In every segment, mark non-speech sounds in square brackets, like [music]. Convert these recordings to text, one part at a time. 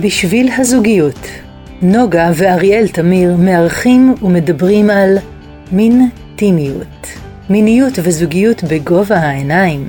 בשביל הזוגיות, נוגה ואריאל תמיר מארחים ומדברים על מין טימיות, מיניות וזוגיות בגובה העיניים.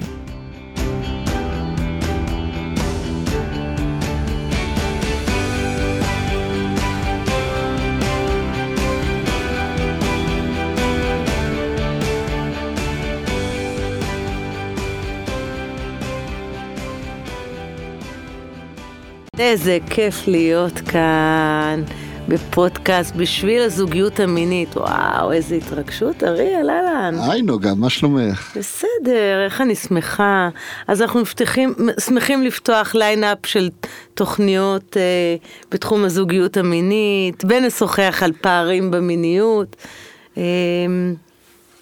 איזה כיף להיות כאן בפודקאסט בשביל הזוגיות המינית. וואו, איזה התרגשות, אריאל, אהלן. היי נוגה, מה שלומך? בסדר, איך אני שמחה. אז אנחנו מפתחים, שמחים לפתוח lineup של תוכניות אה, בתחום הזוגיות המינית, ונשוחח על פערים במיניות. אה,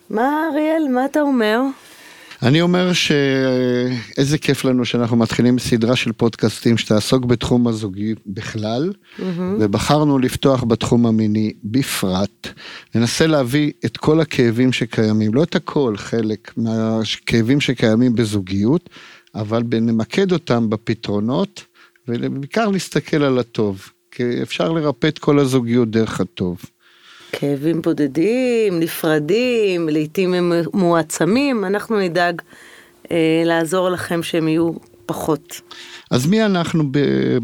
מה, אריאל, מה אתה אומר? אני אומר שאיזה כיף לנו שאנחנו מתחילים סדרה של פודקאסטים שתעסוק בתחום הזוגי בכלל, mm-hmm. ובחרנו לפתוח בתחום המיני בפרט. ננסה להביא את כל הכאבים שקיימים, לא את הכל, חלק מהכאבים שקיימים בזוגיות, אבל נמקד אותם בפתרונות, ובעיקר נסתכל על הטוב, כי אפשר לרפא את כל הזוגיות דרך הטוב. כאבים בודדים, נפרדים, לעיתים הם מועצמים, אנחנו נדאג אה, לעזור לכם שהם יהיו פחות. אז מי אנחנו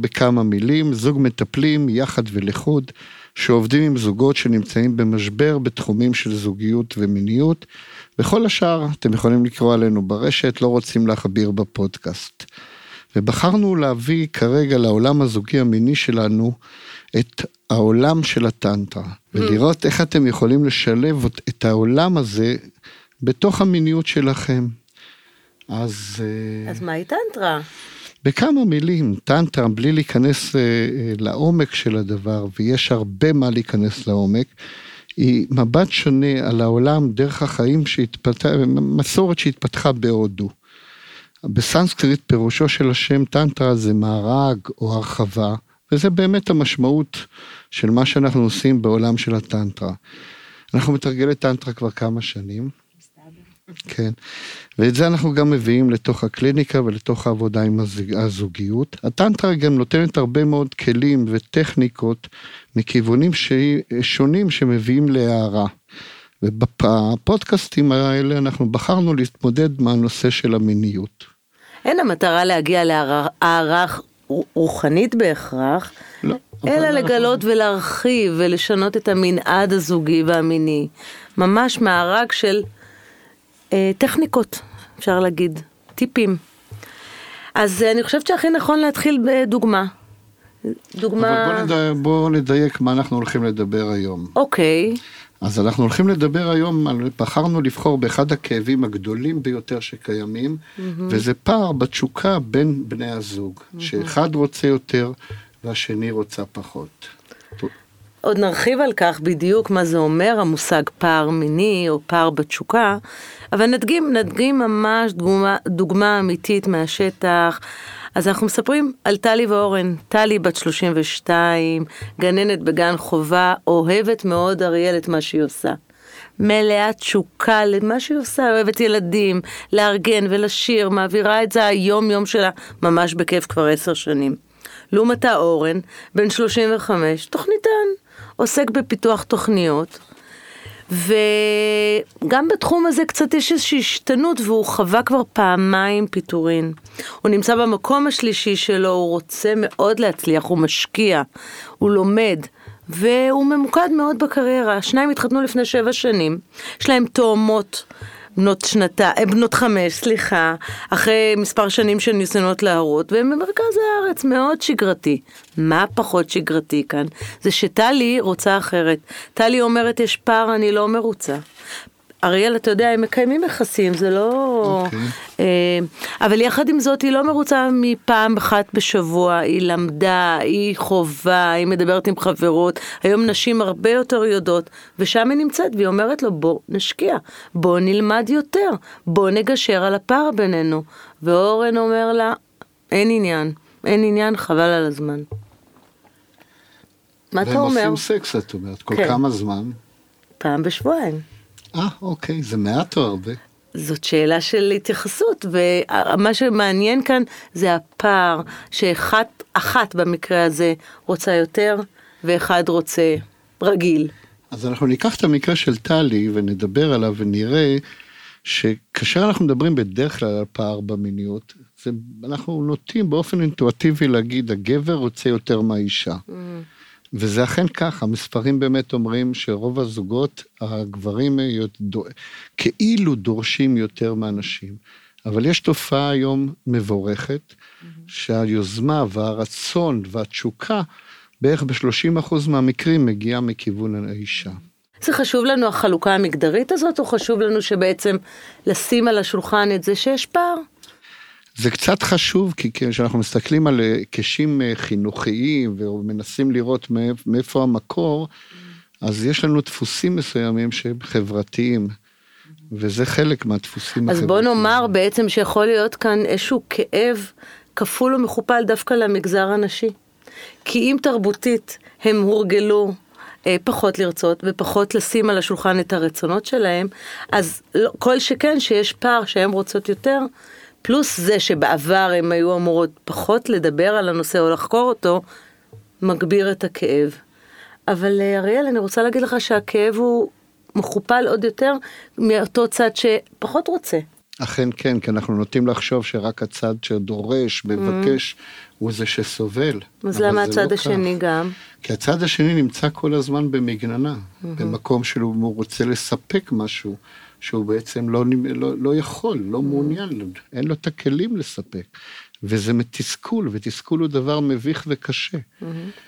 בכמה מילים? זוג מטפלים יחד ולחוד, שעובדים עם זוגות שנמצאים במשבר בתחומים של זוגיות ומיניות. וכל השאר אתם יכולים לקרוא עלינו ברשת, לא רוצים להכביר בפודקאסט. ובחרנו להביא כרגע לעולם הזוגי המיני שלנו את העולם של הטנטרה, ולראות איך אתם יכולים לשלב את העולם הזה בתוך המיניות שלכם. אז... אה, אז מהי טנטרה? בכמה מילים, טנטרה, בלי להיכנס אה, אה, לעומק של הדבר, ויש הרבה מה להיכנס לעומק, היא מבט שונה על העולם דרך החיים שהתפתחה, מסורת שהתפתחה בהודו. בסנסקריט פירושו של השם טנטרה זה מארג או הרחבה, וזה באמת המשמעות של מה שאנחנו עושים בעולם של הטנטרה. אנחנו מתרגלי טנטרה כבר כמה שנים. כן, ואת זה אנחנו גם מביאים לתוך הקליניקה ולתוך העבודה עם הזוגיות. הטנטרה גם נותנת הרבה מאוד כלים וטכניקות מכיוונים שונים שמביאים להערה. ובפודקאסטים האלה אנחנו בחרנו להתמודד מהנושא של המיניות. אין המטרה להגיע להערה רוחנית בהכרח, לא, אלא לגלות אנחנו... ולהרחיב ולשנות את המנעד הזוגי והמיני. ממש מארג של אה, טכניקות, אפשר להגיד, טיפים. אז אני חושבת שהכי נכון להתחיל בדוגמה. דוגמה... אבל בוא, נדייק, בוא נדייק מה אנחנו הולכים לדבר היום. אוקיי. אז אנחנו הולכים לדבר היום, על, בחרנו לבחור באחד הכאבים הגדולים ביותר שקיימים, mm-hmm. וזה פער בתשוקה בין בני הזוג, mm-hmm. שאחד רוצה יותר והשני רוצה פחות. עוד נרחיב על כך בדיוק מה זה אומר המושג פער מיני או פער בתשוקה, אבל נדגים, נדגים ממש דוגמה, דוגמה אמיתית מהשטח. אז אנחנו מספרים על טלי ואורן. טלי בת 32, גננת בגן חובה, אוהבת מאוד אריאל את מה שהיא עושה. מלאה תשוקה למה שהיא עושה, אוהבת ילדים, לארגן ולשיר, מעבירה את זה היום יום שלה, ממש בכיף כבר עשר שנים. לעומתה אורן, בן 35, תוכניתן, עוסק בפיתוח תוכניות, וגם בתחום הזה קצת יש איזושהי השתנות, והוא חווה כבר פעמיים פיטורין. הוא נמצא במקום השלישי שלו, הוא רוצה מאוד להצליח, הוא משקיע, הוא לומד. והוא ממוקד מאוד בקריירה. השניים התחתנו לפני שבע שנים, יש להם תאומות בנות שנתה, אה, בנות חמש, סליחה, אחרי מספר שנים של ניסיונות להרות, והם במרכז הארץ, מאוד שגרתי. מה פחות שגרתי כאן? זה שטלי רוצה אחרת. טלי אומרת, יש פער, אני לא מרוצה. אריאל, אתה יודע, הם מקיימים יחסים, זה לא... Okay. אוקיי. אה, אבל יחד עם זאת, היא לא מרוצה מפעם אחת בשבוע, היא למדה, היא חובה, היא מדברת עם חברות. היום נשים הרבה יותר יודעות, ושם היא נמצאת, והיא אומרת לו, בוא נשקיע, בוא נלמד יותר, בוא נגשר על הפער בינינו. ואורן אומר לה, אין עניין, אין עניין, חבל על הזמן. מה אתה אומר? והם עושים סקס, את אומרת, כל כן. כמה זמן? פעם בשבועיים. אה, אוקיי, זה מעט או הרבה? זאת שאלה של התייחסות, ומה שמעניין כאן זה הפער שאחת אחת במקרה הזה רוצה יותר, ואחד רוצה רגיל. אז אנחנו ניקח את המקרה של טלי ונדבר עליו ונראה שכאשר אנחנו מדברים בדרך כלל על פער במיניות, זה, אנחנו נוטים באופן אינטואטיבי להגיד, הגבר רוצה יותר מהאישה. Mm. וזה אכן כך, המספרים באמת אומרים שרוב הזוגות, הגברים כאילו דורשים יותר מהנשים. אבל יש תופעה היום מבורכת, mm-hmm. שהיוזמה והרצון והתשוקה, בערך ב-30% מהמקרים מגיעה מכיוון האישה. זה חשוב לנו החלוקה המגדרית הזאת, או חשוב לנו שבעצם לשים על השולחן את זה שיש פער? זה קצת חשוב, כי כשאנחנו מסתכלים על היקשים אה, חינוכיים ומנסים לראות מאיפה המקור, אז יש לנו דפוסים מסוימים שהם חברתיים. וזה חלק מהדפוסים החברתיים. אז בוא נאמר בעצם שיכול להיות כאן איזשהו כאב כפול ומכופל דווקא למגזר הנשי. כי אם תרבותית הם הורגלו אה, פחות לרצות ופחות לשים על השולחן את הרצונות שלהם, אז לא, כל שכן שיש פער שהן רוצות יותר, פלוס זה שבעבר הן היו אמורות פחות לדבר על הנושא או לחקור אותו, מגביר את הכאב. אבל אה, אריאל, אני רוצה להגיד לך שהכאב הוא מכופל עוד יותר מאותו צד שפחות רוצה. אכן כן, כי אנחנו נוטים לחשוב שרק הצד שדורש, מבקש, mm. הוא זה שסובל. אז למה הצד לא השני כך. גם? כי הצד השני נמצא כל הזמן במגננה, mm-hmm. במקום שהוא רוצה לספק משהו. שהוא בעצם לא, לא, לא יכול, לא מעוניין, אין לו את הכלים לספק. וזה מתסכול, ותסכול הוא דבר מביך וקשה.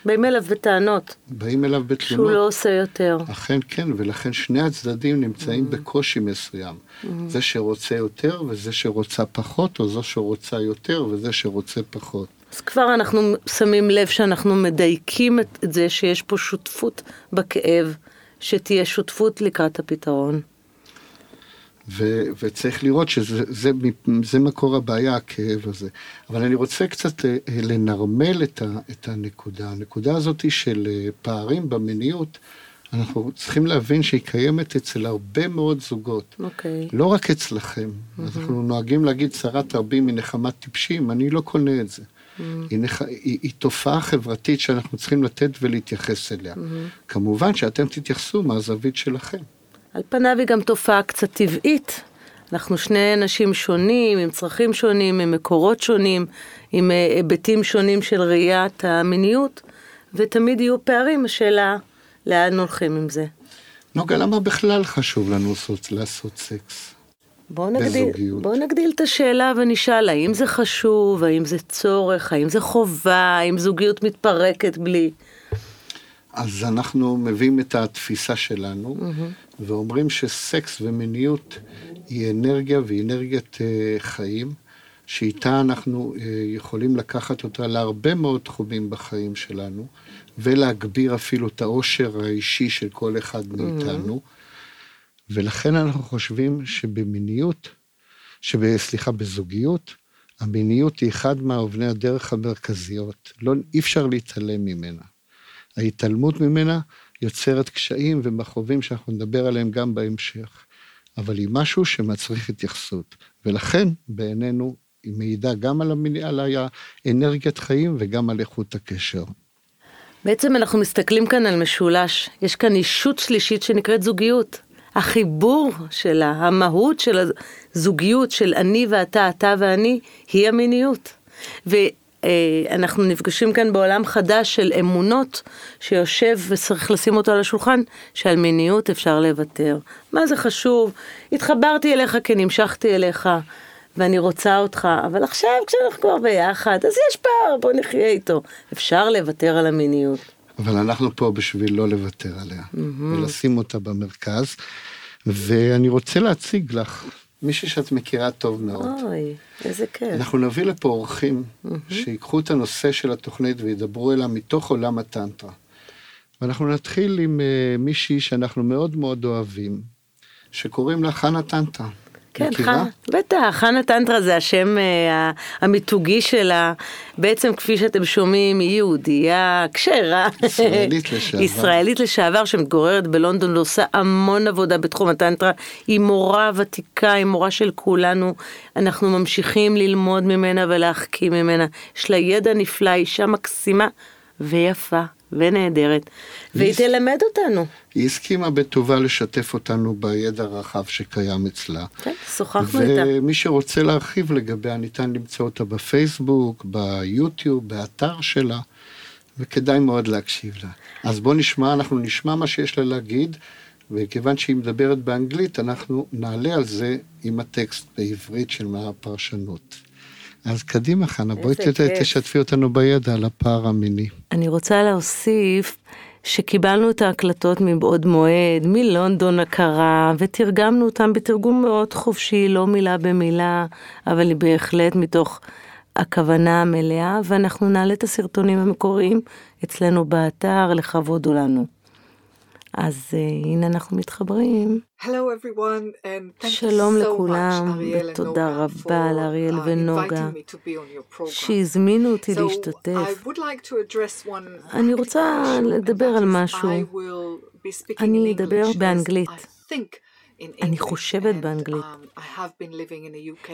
באים אליו בטענות. באים אליו בתלונות. שהוא לא עושה יותר. אכן כן, ולכן שני הצדדים נמצאים בקושי מסוים. זה שרוצה יותר וזה שרוצה פחות, או זו שרוצה יותר וזה שרוצה פחות. אז כבר אנחנו שמים לב שאנחנו מדייקים את זה שיש פה שותפות בכאב, שתהיה שותפות לקראת הפתרון. ו- וצריך לראות שזה זה, זה מקור הבעיה, הכאב הזה. אבל אני רוצה קצת אה, לנרמל את, ה- את הנקודה. הנקודה הזאת היא של אה, פערים במיניות, אנחנו צריכים להבין שהיא קיימת אצל הרבה מאוד זוגות. אוקיי. Okay. לא רק אצלכם. Mm-hmm. אנחנו נוהגים להגיד צרת רבים מנחמת טיפשים, אני לא קונה את זה. Mm-hmm. היא, נח... היא, היא תופעה חברתית שאנחנו צריכים לתת ולהתייחס אליה. Mm-hmm. כמובן שאתם תתייחסו מהזווית שלכם. על פניו היא גם תופעה קצת טבעית. אנחנו שני אנשים שונים, עם צרכים שונים, עם מקורות שונים, עם אה, היבטים שונים של ראיית המיניות, ותמיד יהיו פערים, השאלה לאן הולכים עם זה. נוגה, למה בכלל חשוב לנו לעשות, לעשות סקס? בואו נגדיל, בוא נגדיל את השאלה ונשאל האם זה חשוב, האם זה צורך, האם זה חובה, האם זוגיות מתפרקת בלי. אז אנחנו מביאים את התפיסה שלנו, mm-hmm. ואומרים שסקס ומיניות היא אנרגיה והיא אנרגיית uh, חיים, שאיתה אנחנו uh, יכולים לקחת אותה להרבה מאוד תחומים בחיים שלנו, ולהגביר אפילו את העושר האישי של כל אחד mm-hmm. מאיתנו. ולכן אנחנו חושבים שבמיניות, סליחה, בזוגיות, המיניות היא אחד מאבני הדרך המרכזיות. לא, אי אפשר להתעלם ממנה. ההתעלמות ממנה יוצרת קשיים ומכאובים שאנחנו נדבר עליהם גם בהמשך. אבל היא משהו שמצריך התייחסות. ולכן, בעינינו, היא מעידה גם על, המיני, על האנרגיית חיים וגם על איכות הקשר. בעצם אנחנו מסתכלים כאן על משולש. יש כאן אישות שלישית שנקראת זוגיות. החיבור שלה, המהות של הזוגיות של אני ואתה, אתה ואני, היא המיניות. אנחנו נפגשים כאן בעולם חדש של אמונות שיושב וצריך לשים אותו על השולחן, שעל מיניות אפשר לוותר. מה זה חשוב? התחברתי אליך כי נמשכתי אליך ואני רוצה אותך, אבל עכשיו כשאנחנו כבר ביחד, אז יש פער, בוא נחיה איתו. אפשר לוותר על המיניות. אבל אנחנו פה בשביל לא לוותר עליה, mm-hmm. ולשים אותה במרכז. ואני רוצה להציג לך מישהי שאת מכירה טוב מאוד. אוי, איזה כיף. אנחנו נביא לפה אורחים mm-hmm. שיקחו את הנושא של התוכנית וידברו אליה מתוך עולם הטנטרה. ואנחנו נתחיל עם uh, מישהי שאנחנו מאוד מאוד אוהבים, שקוראים לה חנה טנטרה. כן, מכירה? ח... בטח, חנה טנטרה זה השם אה, המיתוגי שלה. בעצם כפי שאתם שומעים, היא יהודייה כשרה. ישראלית [laughs] לשעבר. ישראלית לשעבר שמתגוררת בלונדון ועושה המון עבודה בתחום הטנטרה. היא מורה ותיקה, היא מורה של כולנו. אנחנו ממשיכים ללמוד ממנה ולהחכים ממנה. יש לה ידע נפלא, אישה מקסימה ויפה ונהדרת. והיא תלמד אותנו. היא הסכימה בטובה לשתף אותנו בידע הרחב שקיים אצלה. כן, שוחחנו איתה. ומי שרוצה להרחיב לגביה, ניתן למצוא אותה בפייסבוק, ביוטיוב, באתר שלה, וכדאי מאוד להקשיב לה. אז בוא נשמע, אנחנו נשמע מה שיש לה להגיד, וכיוון שהיא מדברת באנגלית, אנחנו נעלה על זה עם הטקסט בעברית של מהפרשנות. אז קדימה, חנה, בואי. תשתפי אותנו בידע על הפער המיני. אני רוצה להוסיף שקיבלנו את ההקלטות מבעוד מועד, מלונדון הקרה, ותרגמנו אותם בתרגום מאוד חופשי, לא מילה במילה, אבל היא בהחלט מתוך הכוונה המלאה, ואנחנו נעלה את הסרטונים המקוריים אצלנו באתר, לכבוד הוא לנו. אז uh, הנה אנחנו מתחברים. Everyone, שלום so לכולם, much, ותודה רבה לאריאל ונוגה שהזמינו אותי so, להשתתף. Like אני רוצה לדבר על משהו. אני אדבר באנגלית. אני חושבת באנגלית.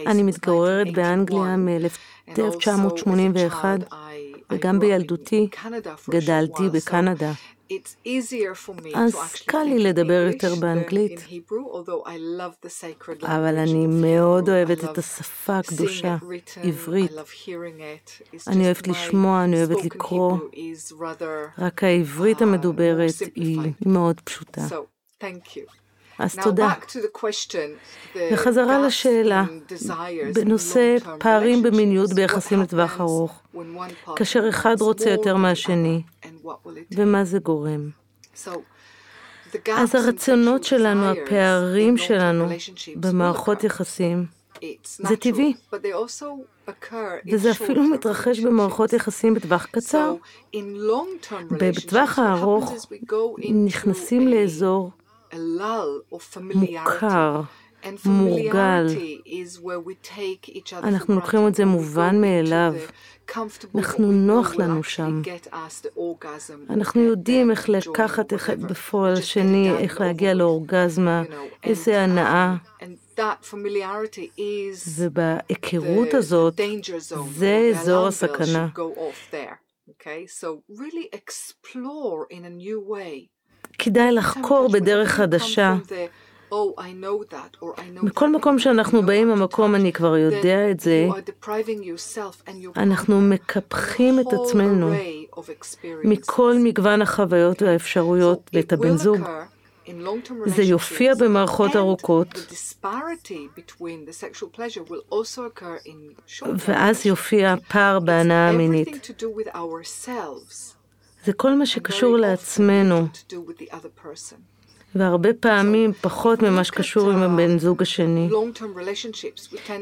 אני מתגוררת באנגליה מ-1981, וגם בילדותי גדלתי בקנדה. אז קל לי לדבר יותר באנגלית, אבל אני מאוד אוהבת את השפה הקדושה, עברית. אני אוהבת לשמוע, אני אוהבת לקרוא, רק העברית המדוברת היא מאוד פשוטה. So, אז Now, תודה. Question, וחזרה לשאלה, בנושא פערים במיניות ביחסים לטווח ארוך, כאשר אחד רוצה יותר מהשני, ומה זה גורם? אז הרצונות שלנו, הפערים שלנו במערכות יחסים, זה טבעי, וזה אפילו מתרחש במערכות יחסים בטווח קצר. בטווח הארוך נכנסים לאזור a lull of familiarity. מוכר, מורגל. familiarity is where we take each other for אנחנו לוקחים את זה מובן מאליו. אנחנו נוח לנו שם. אנחנו יודעים איך לקחת אחד. בפועל השני, איך להגיע לאורגזמה. איזה הנאה. um, ובהיכרות הזאת, זה אזור הסכנה. Okay, so really explore in a new way. כדאי לחקור בדרך חדשה. "Oh, מכל מקום שאנחנו באים המקום, אני כבר יודע את זה, אנחנו מקפחים את עצמנו מכל מגוון החוויות והאפשרויות ואת הבן זוג. זה יופיע במערכות ארוכות, ואז יופיע פער בהנאה המינית. זה כל מה שקשור לעצמנו, והרבה פעמים פחות ממה שקשור עם הבן זוג השני.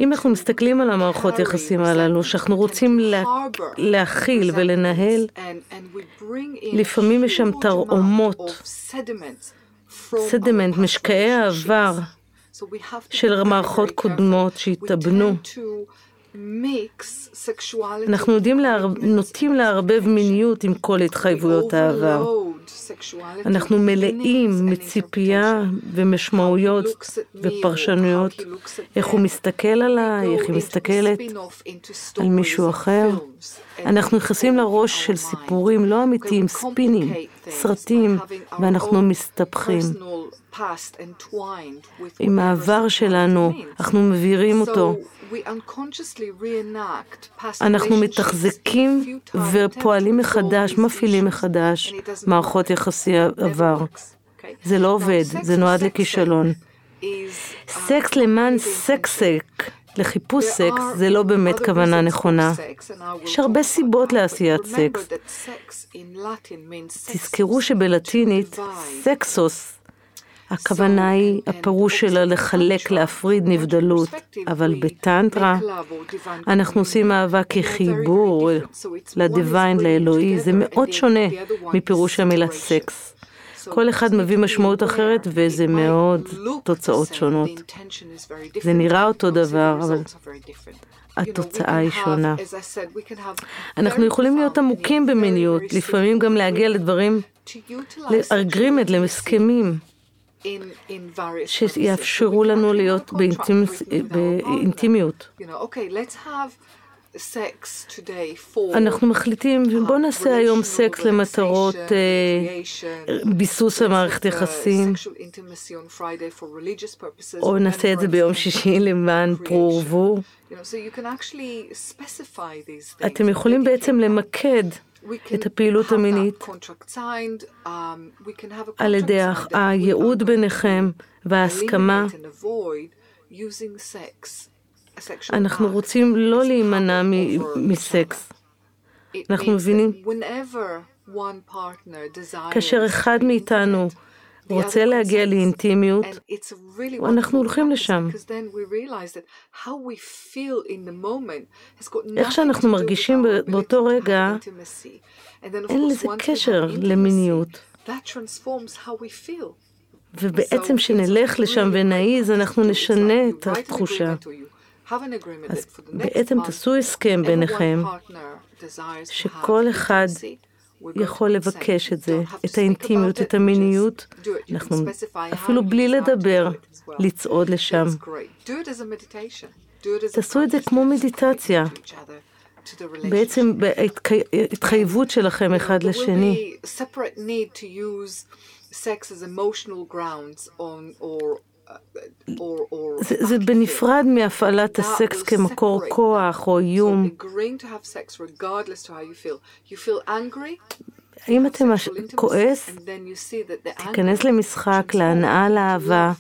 אם אנחנו מסתכלים על המערכות יחסים הללו, שאנחנו רוצים לה, להכיל ולנהל, לפעמים יש שם תרעומות, סדמנט, משקעי העבר של מערכות קודמות שהתאבנו. אנחנו יודעים להר... נוטים לערבב מיניות עם כל התחייבויות העבר. אנחנו מלאים מציפייה ומשמעויות ופרשנויות, איך הוא מסתכל עליי, איך היא מסתכלת על מישהו אחר. אנחנו נכנסים לראש של סיפורים לא אמיתיים, ספינים, סרטים, ואנחנו מסתבכים. עם העבר שלנו, אנחנו מבהירים אותו. אנחנו מתחזקים ופועלים מחדש, מפעילים מחדש מערכות יחסי עבר. זה לא עובד, זה נועד לכישלון. סקס למען סקס, לחיפוש סקס, זה לא באמת כוונה נכונה. יש הרבה סיבות לעשיית סקס. תזכרו שבלטינית, סקסוס, הכוונה היא, הפירוש שלה לחלק, להפריד נבדלות, אבל בטנטרה אנחנו עושים אהבה כחיבור לדיוויין, לאלוהי, זה מאוד שונה מפירוש המילה סקס. כל אחד מביא משמעות אחרת וזה מאוד תוצאות שונות. זה נראה אותו דבר, אבל התוצאה היא שונה. אנחנו יכולים להיות עמוקים במיניות, לפעמים גם להגיע לדברים, לאגרימנט, להסכמים. שיאפשרו לנו להיות באינטימיות. אנחנו מחליטים, בואו נעשה היום סקס למטרות אה, ביסוס המערכת יחסים, או נעשה את זה ביום שישי למען פרו ורבו. אתם יכולים בעצם למקד את הפעילות המינית um, על ידי הייעוד ביניכם וההסכמה. אנחנו רוצים לא להימנע מסקס. אנחנו מבינים, כאשר אחד מאיתנו רוצה להגיע לאינטימיות, אנחנו הולכים לשם. איך שאנחנו מרגישים באותו רגע, אין לזה קשר למיניות. ובעצם שנלך לשם ונעיז, אנחנו נשנה את התחושה. אז בעצם תעשו הסכם ביניכם, שכל אחד יכול לבקש את זה, את האינטימיות, את המיניות, אנחנו אפילו בלי לדבר, לצעוד לשם. תעשו את זה כמו מדיטציה. בעצם בהתחייבות שלכם אחד לשני. זה, זה בנפרד מהפעלת הסקס כמקור כוח או איום. אם אתה כועס, תיכנס למשחק להנאה לאהבה,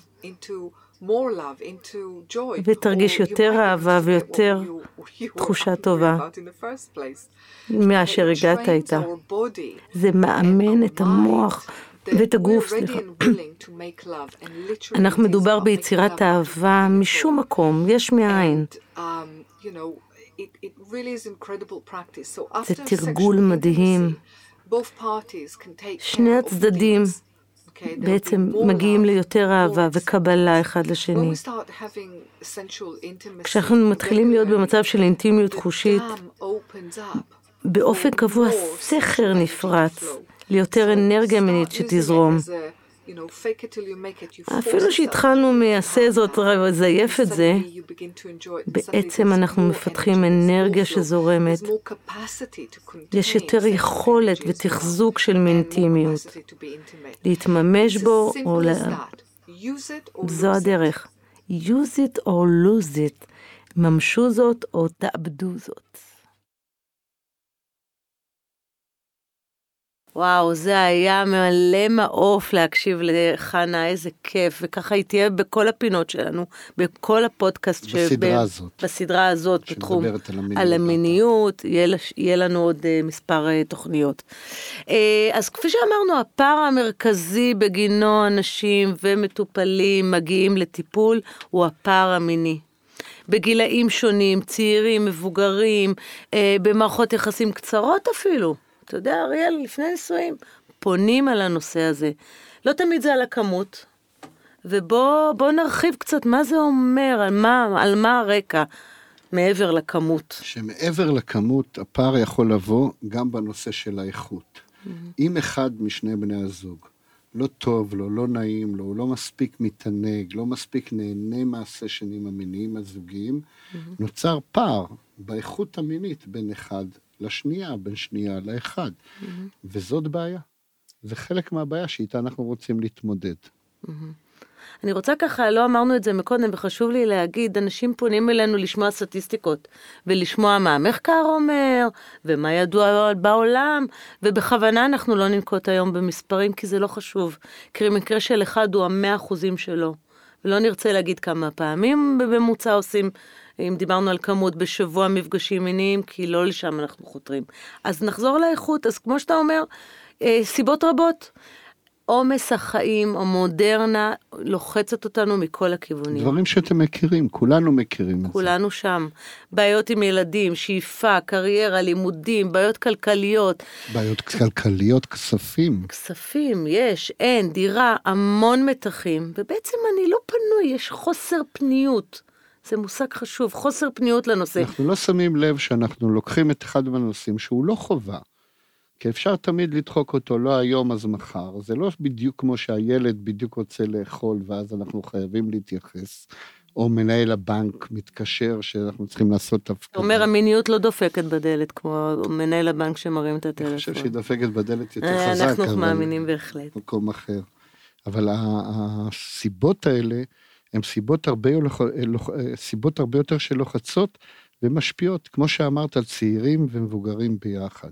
ותרגיש יותר אהבה ויותר [laughs] תחושה טובה. מאשר הגעת איתה. זה מאמן את המוח ואת הגוף, סליחה. אנחנו מדובר ביצירת אהבה משום מקום, יש מאין. Um, זה תרגול מדהים. שני הצדדים בעצם מגיעים ליותר אהבה וקבלה אחד לשני. כשאנחנו מתחילים להיות במצב של אינטימיות חושית, באופן קבוע סכר נפרץ. ליותר אנרגיה מינית שתזרום. אפילו שהתחלנו מעשה זאת לזייף את זה, בעצם אנחנו מפתחים אנרגיה שזורמת. יש יותר יכולת ותחזוק של מינטימיות. להתממש בו או ל... זו הדרך. use it or lose it. ממשו זאת או תאבדו זאת. וואו, זה היה מלא מעוף להקשיב לחנה, איזה כיף, וככה היא תהיה בכל הפינות שלנו, בכל הפודקאסט. בסדרה שב... הזאת. בסדרה הזאת, בתחום. שמדברת על המיניות. על המיניות, יהיה, יהיה לנו עוד uh, מספר uh, תוכניות. Uh, אז כפי שאמרנו, הפער המרכזי בגינו אנשים ומטופלים מגיעים לטיפול, הוא הפער המיני. בגילאים שונים, צעירים, מבוגרים, אה, במערכות יחסים קצרות אפילו. אתה יודע, אריאל, לפני נישואים, פונים על הנושא הזה. לא תמיד זה על הכמות, ובוא נרחיב קצת מה זה אומר, על מה, על מה הרקע. מעבר לכמות. שמעבר לכמות, הפער יכול לבוא גם בנושא של האיכות. Mm-hmm. אם אחד משני בני הזוג לא טוב לו, לא נעים לו, הוא לא מספיק מתענג, לא מספיק נהנה מהסשנים המיניים הזוגיים, mm-hmm. נוצר פער באיכות המינית בין אחד לשנייה, בין שנייה לאחד. Mm-hmm. וזאת בעיה. זה חלק מהבעיה שאיתה אנחנו רוצים להתמודד. Mm-hmm. אני רוצה ככה, לא אמרנו את זה מקודם, וחשוב לי להגיד, אנשים פונים אלינו לשמוע סטטיסטיקות, ולשמוע מה המחקר אומר, ומה ידוע בעולם, ובכוונה אנחנו לא ננקוט היום במספרים, כי זה לא חשוב. כי מקרה של אחד הוא המאה אחוזים שלו. ולא נרצה להגיד כמה פעמים בממוצע עושים אם דיברנו על כמות בשבוע מפגשים מיניים, כי לא לשם אנחנו חותרים. אז נחזור לאיכות, אז כמו שאתה אומר, אה, סיבות רבות. עומס החיים, המודרנה, לוחצת אותנו מכל הכיוונים. דברים שאתם מכירים, כולנו מכירים את זה. כולנו שם. בעיות עם ילדים, שאיפה, קריירה, לימודים, בעיות כלכליות, בעיות כלכליות, כספים. כספים, יש, אין, דירה, המון מתחים, ובעצם אני לא פנוי, יש חוסר פניות. זה מושג חשוב, חוסר פניות לנושא. אנחנו לא שמים לב שאנחנו לוקחים את אחד מהנושאים שהוא לא חובה. כי אפשר תמיד לדחוק אותו, לא היום אז מחר. זה לא בדיוק כמו שהילד בדיוק רוצה לאכול ואז אנחנו חייבים להתייחס. או מנהל הבנק מתקשר שאנחנו צריכים לעשות תפקיד. אתה אומר, המיניות לא דופקת בדלת, כמו מנהל הבנק שמרים את הטלפון. אני חושב שהיא דופקת בדלת יותר אה, חזק, אנחנו מאמינים בהחלט. מקום אחר. אבל הסיבות האלה הן סיבות הרבה, לוח- לוח- סיבות הרבה יותר שלוחצות ומשפיעות, כמו שאמרת, על צעירים ומבוגרים ביחד.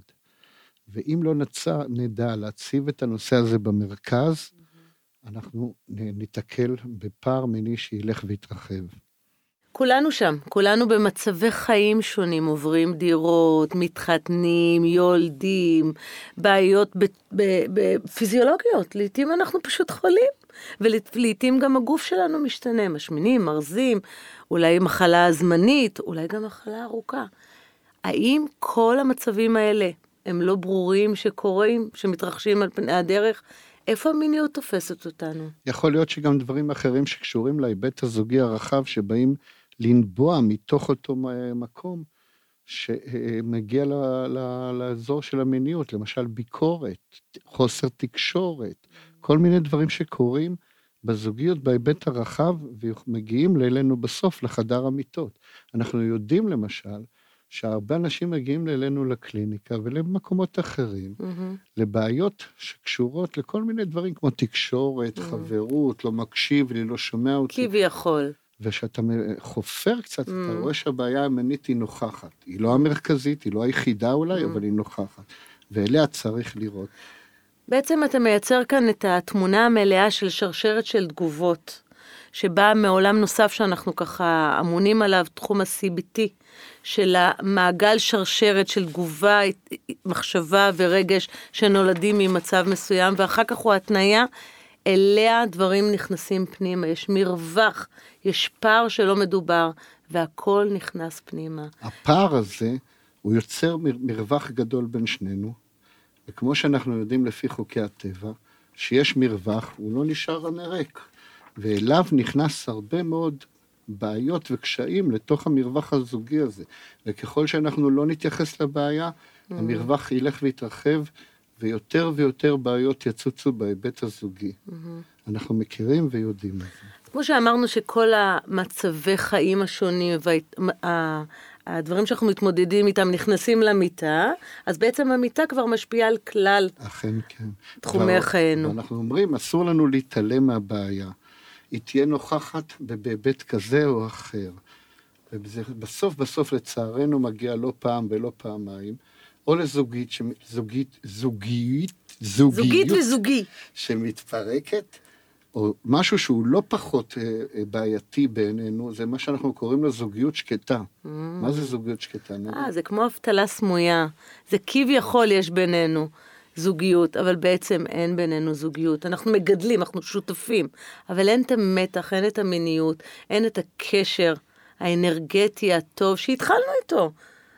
ואם לא נצא, נדע להציב את הנושא הזה במרכז, אנחנו נ- ניתקל בפער מיני שילך ויתרחב. כולנו שם, כולנו במצבי חיים שונים, עוברים דירות, מתחתנים, יולדים, בעיות ב- ב- ב- פיזיולוגיות, לעתים אנחנו פשוט חולים, ולעתים גם הגוף שלנו משתנה, משמינים, מרזים, אולי מחלה זמנית, אולי גם מחלה ארוכה. האם כל המצבים האלה הם לא ברורים שקורים, שמתרחשים על פני הדרך? איפה המיניות תופסת אותנו? יכול להיות שגם דברים אחרים שקשורים להיבט הזוגי הרחב, שבאים לנבוע מתוך אותו מקום, שמגיע לאזור של המיניות, למשל ביקורת, חוסר תקשורת, כל מיני דברים שקורים בזוגיות בהיבט הרחב, ומגיעים אלינו בסוף לחדר המיטות. אנחנו יודעים למשל, שהרבה אנשים מגיעים אלינו לקליניקה ולמקומות אחרים, מהמם. לבעיות שקשורות לכל מיני דברים כמו תקשורת, חברות, לא מקשיב לי, לא שומע אותי. כביכול. וכשאתה חופר קצת, Mm. אתה רואה שהבעיה המינית היא נוכחת. היא לא המרכזית, היא לא היחידה אולי, Mm. אבל היא נוכחת. ואליה צריך לראות. בעצם אתה מייצר כאן את התמונה המלאה של שרשרת של תגובות, שבאה מעולם נוסף שאנחנו ככה אמונים עליו, תחום ה-CBT, של המעגל שרשרת של תגובה, מחשבה ורגש שנולדים ממצב מסוים, ואחר כך הוא התניה, אליה דברים נכנסים פנימה, יש מרווח, יש פער שלא מדובר, והכל נכנס פנימה. הפער הזה, הוא יוצר מר- מרווח גדול בין שנינו, וכמו שאנחנו יודעים לפי חוקי הטבע, שיש מרווח, הוא לא נשאר ענה ריק. ואליו נכנס הרבה מאוד בעיות וקשיים לתוך המרווח הזוגי הזה. וככל שאנחנו לא נתייחס לבעיה, Mm. המרווח ילך ויתרחב, ויותר ויותר בעיות יצוצו בהיבט הזוגי. Mm-hmm. אנחנו מכירים ויודעים את זה. כמו שאמרנו שכל המצבי חיים השונים והדברים שאנחנו מתמודדים איתם נכנסים למיטה, אז בעצם המיטה כבר משפיעה על כלל. אכן כן. תחומי כבר- חיינו. ואנחנו אומרים, אסור לנו להתעלם מהבעיה. היא תהיה נוכחת בהיבט כזה או אחר. ובסוף בסוף לצערנו מגיע לא פעם ולא פעמיים, או לזוגית, זוגית, זוגית, זוגיות, זוגית וזוגי. שמתפרקת, או משהו שהוא לא פחות אה, אה, בעייתי בעינינו, זה מה שאנחנו קוראים לו זוגיות שקטה. מה זה זוגיות שקטה? אה, זה כמו אבטלה סמויה. זה כביכול יש בינינו זוגיות, אבל בעצם אין בינינו זוגיות. אנחנו מגדלים, אנחנו שותפים, אבל אין את המתח, אין את המיניות, אין את הקשר האנרגטי הטוב שהתחלנו איתו.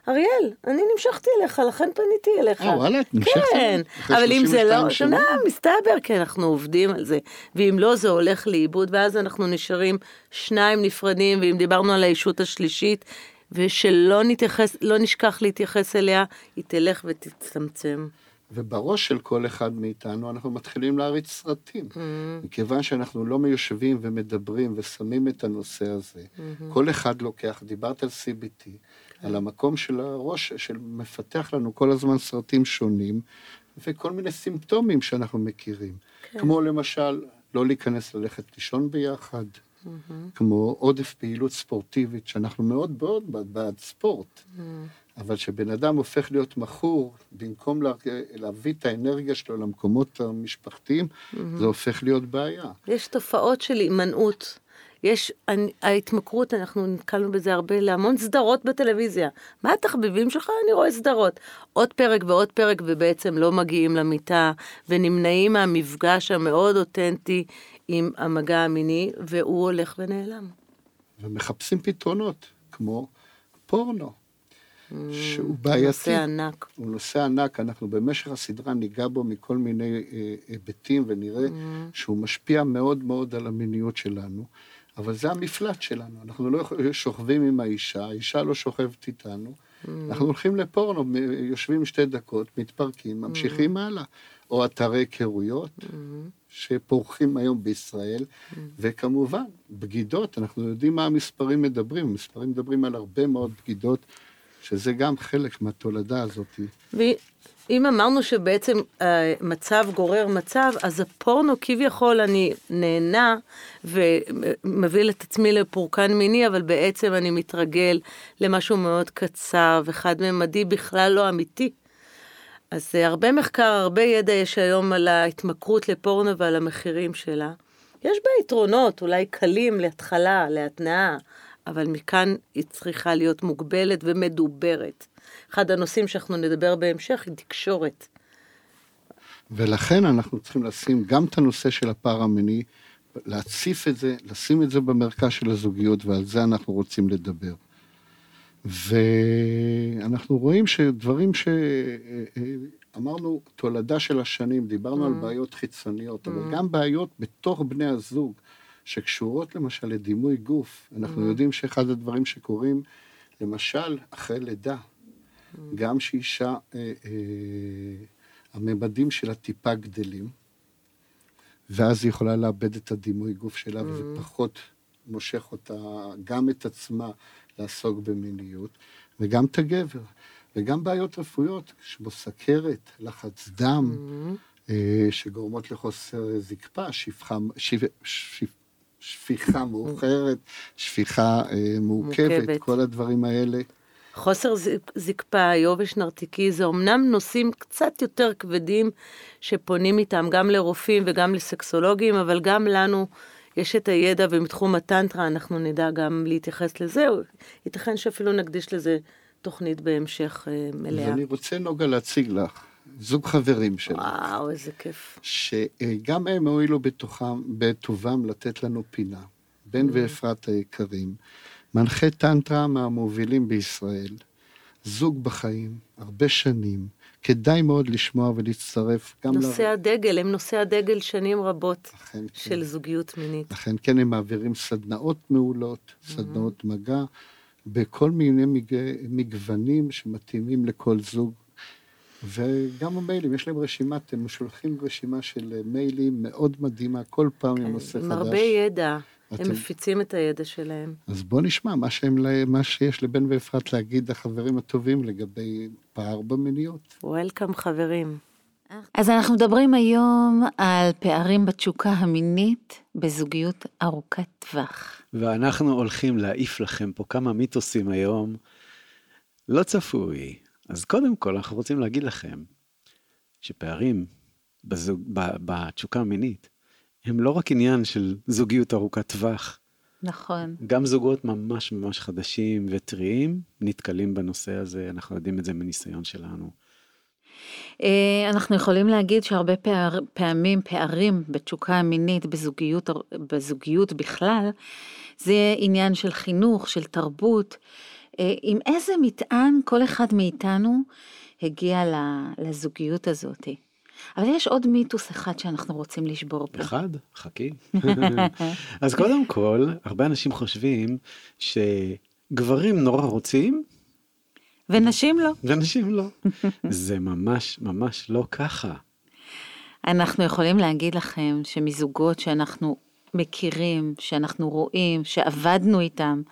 אריאל, אני נמשכתי אליך, לכן פניתי אליך. אה, וואלה, את נמשכת כן, אבל אם זה לא, 32 שנה? מסתבר, כי אנחנו עובדים על זה. ואם לא, זה הולך לאיבוד, ואז אנחנו נשארים שניים נפרדים, ואם דיברנו על הישות השלישית, ושלא נתייחס, לא נשכח להתייחס אליה, היא תלך ותצטמצם. ובראש של כל אחד מאיתנו אנחנו מתחילים להריץ סרטים. Mm. מכיוון שאנחנו לא מיושבים ומדברים ושמים את הנושא הזה, Mm-hmm. כל אחד לוקח, דיברת על CBT. על המקום של הראש, שמפתח לנו כל הזמן סרטים שונים, וכל מיני סימפטומים שאנחנו מכירים. כן. כמו למשל, לא להיכנס ללכת לישון ביחד, Mm-hmm. כמו עודף פעילות ספורטיבית, שאנחנו מאוד מאוד בעד, בעד ספורט. Mm-hmm. אבל כשבן אדם הופך להיות מכור, במקום לה, להביא את האנרגיה שלו למקומות המשפחתיים, Mm-hmm. זה הופך להיות בעיה. יש תופעות של הימנעות. יש, אני, ההתמכרות, אנחנו נתקלנו בזה הרבה, להמון סדרות בטלוויזיה. מה התחביבים שלך? אני רואה סדרות. עוד פרק ועוד פרק, ובעצם לא מגיעים למיטה, ונמנעים מהמפגש המאוד אותנטי עם המגע המיני, והוא הולך ונעלם. ומחפשים פתרונות, כמו פורנו, שהוא זה בעייתי. נושא ענק. הוא נושא ענק, אנחנו במשך הסדרה ניגע בו מכל מיני אה, היבטים ונראה שהוא משפיע מאוד מאוד על המיניות שלנו, אבל זה המפלט שלנו, אנחנו לא שוכבים עם האישה, האישה לא שוכבת איתנו, אנחנו הולכים לפורנו, יושבים שתי דקות, מתפרקים, ממשיכים הלאה, או אתרי היכרויות. שפורחים היום בישראל, וכמובן, בגידות, אנחנו יודעים מה המספרים מדברים, המספרים מדברים על הרבה מאוד בגידות, שזה גם חלק מהתולדה הזאת. ואם אמרנו שבעצם אה, מצב גורר מצב, אז הפורנו כביכול אני נהנה ומביא את עצמי לפורקן מיני, אבל בעצם אני מתרגל למשהו מאוד קצר וחד-ממדי בכלל לא אמיתי. אז אה, הרבה מחקר, הרבה ידע יש היום על ההתמכרות לפורנו ועל המחירים שלה. יש בה יתרונות, אולי קלים להתחלה, להתנאה, אבל מכאן היא צריכה להיות מוגבלת ומדוברת. אחד הנושאים שאנחנו נדבר בהמשך היא תקשורת. ולכן אנחנו צריכים לשים גם את הנושא של הפער המיני, להציף את זה, לשים את זה במרכז של הזוגיות, ועל זה אנחנו רוצים לדבר. ואנחנו רואים שדברים שאמרנו, תולדה של השנים, דיברנו על בעיות חיצוניות, אבל גם בעיות בתוך בני הזוג, שקשורות למשל לדימוי גוף. אנחנו יודעים שאחד הדברים שקורים, למשל, אחרי לידה, גם שאישה, אה, אה, הממדים שלה טיפה גדלים, ואז היא יכולה לאבד את הדימוי גוף שלה, וזה פחות מושך אותה, גם את עצמה, לעסוק במיניות, וגם את הגבר. וגם בעיות רפואיות, כמו סכרת, לחץ דם, אה, שגורמות לחוסר זקפה, שפחה, שפ, שפ, שפיכה מאוחרת, שפיכה אה, מורכבת, מורכבת. כל הדברים האלה. חוסר זק- זקפה, יובש נרתיקי, זה אמנם נושאים קצת יותר כבדים שפונים איתם גם לרופאים וגם לסקסולוגים, אבל גם לנו יש את הידע ומתחום הטנטרה אנחנו נדע גם להתייחס לזה, ייתכן שאפילו נקדיש לזה תוכנית בהמשך אה, אז מלאה. אני רוצה, נוגה, להציג לך זוג חברים שלך. וואו, איזה כיף. שגם הם הואילו בתוכם, בטובם לתת לנו פינה. בן ואפרת היקרים, מנחה טנטרה מהמובילים בישראל, זוג בחיים, הרבה שנים, כדאי מאוד לשמוע ולהצטרף גם נושא הדגל, הם נושא הדגל שנים רבות כן. של זוגיות מינית. לכן כן הם מעבירים סדנאות מעולות, סדנאות מגע, בכל מיני מג... מגוונים שמתאימים לכל זוג. וגם המיילים, יש להם רשימת, הם שולחים רשימה של מיילים מאוד מדהימה, כל פעם עם נושא כן, עם חדש. הרבה ידע, הם אתם- מפיצים את הידע שלהם. אז בואו נשמע מה, שהם, מה שיש לבן ואפרת להגיד לחברים הטובים לגבי פער במיניות. וולקאם חברים. אז אנחנו מדברים היום על פערים בתשוקה המינית בזוגיות ארוכת טווח. ואנחנו הולכים להעיף לכם פה כמה מיתוסים היום, לא צפוי. אז קודם כל, אנחנו רוצים להגיד לכם שפערים בזוג, ב, בתשוקה המינית הם לא רק עניין של זוגיות ארוכת טווח, נכון. גם זוגות ממש ממש חדשים וטריים נתקלים בנושא הזה, אנחנו יודעים את זה מניסיון שלנו. אה, אנחנו יכולים להגיד שהרבה פער, פעמים פערים בתשוקה המינית בזוגיות, בזוגיות בכלל, זה עניין של חינוך, של תרבות, אה, עם איזה מטען כל אחד מאיתנו הגיע לזוגיות הזאת. אבל יש עוד מיתוס אחד שאנחנו רוצים לשבור פה. אחד, חכי. [laughs] אז קודם כל, הרבה אנשים חושבים שגברים נורא רוצים ונשים לא. ונשים לא. [laughs] זה ממש ממש לא ככה. אנחנו יכולים להגיד לכם שמזוגות שאנחנו מכירים, שאנחנו רואים, שעבדנו איתם,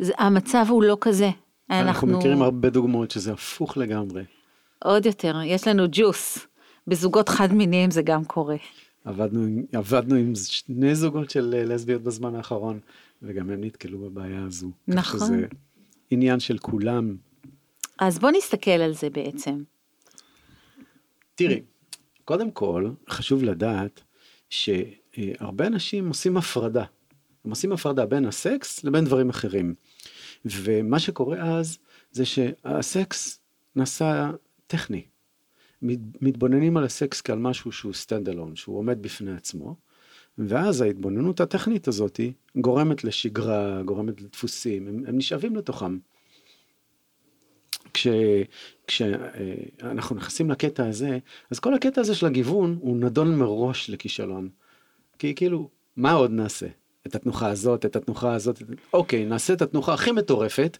המצב הוא לא כזה. אנחנו מכירים הרבה דוגמאות שזה הפוך לגמרי. עוד יותר, יש לנו ג'וס. בזוגות חד מיניים זה גם קורה. עבדנו, עבדנו עם שני זוגות של אה, לסביות בזמן האחרון, וגם הם נתקלו בבעיה הזו. כך נכון. שזה עניין של כולם. אז בוא נסתכל על זה בעצם. תראי, קודם כל, חשוב לדעת שהרבה אנשים עושים הפרדה. הם עושים הפרדה בין הסקס לבין דברים אחרים. ומה שקורה אז, זה שהסקס נעשה טכני. מתבוננים על הסקס כעל משהו שהוא stand alone, שהוא עומד בפני עצמו, ואז ההתבוננות הטכנית הזאת גורמת לשגרה, גורמת לדפוסים, הם, הם נשאבים לתוכם. כשאנחנו נכנסים לקטע הזה, אז כל הקטע הזה של הגיוון הוא נדון מראש לכישלון. כי כאילו, מה עוד נעשה? את התנוחה הזאת, את התנוחה הזאת, אוקיי, נעשה את התנוחה הכי מטורפת,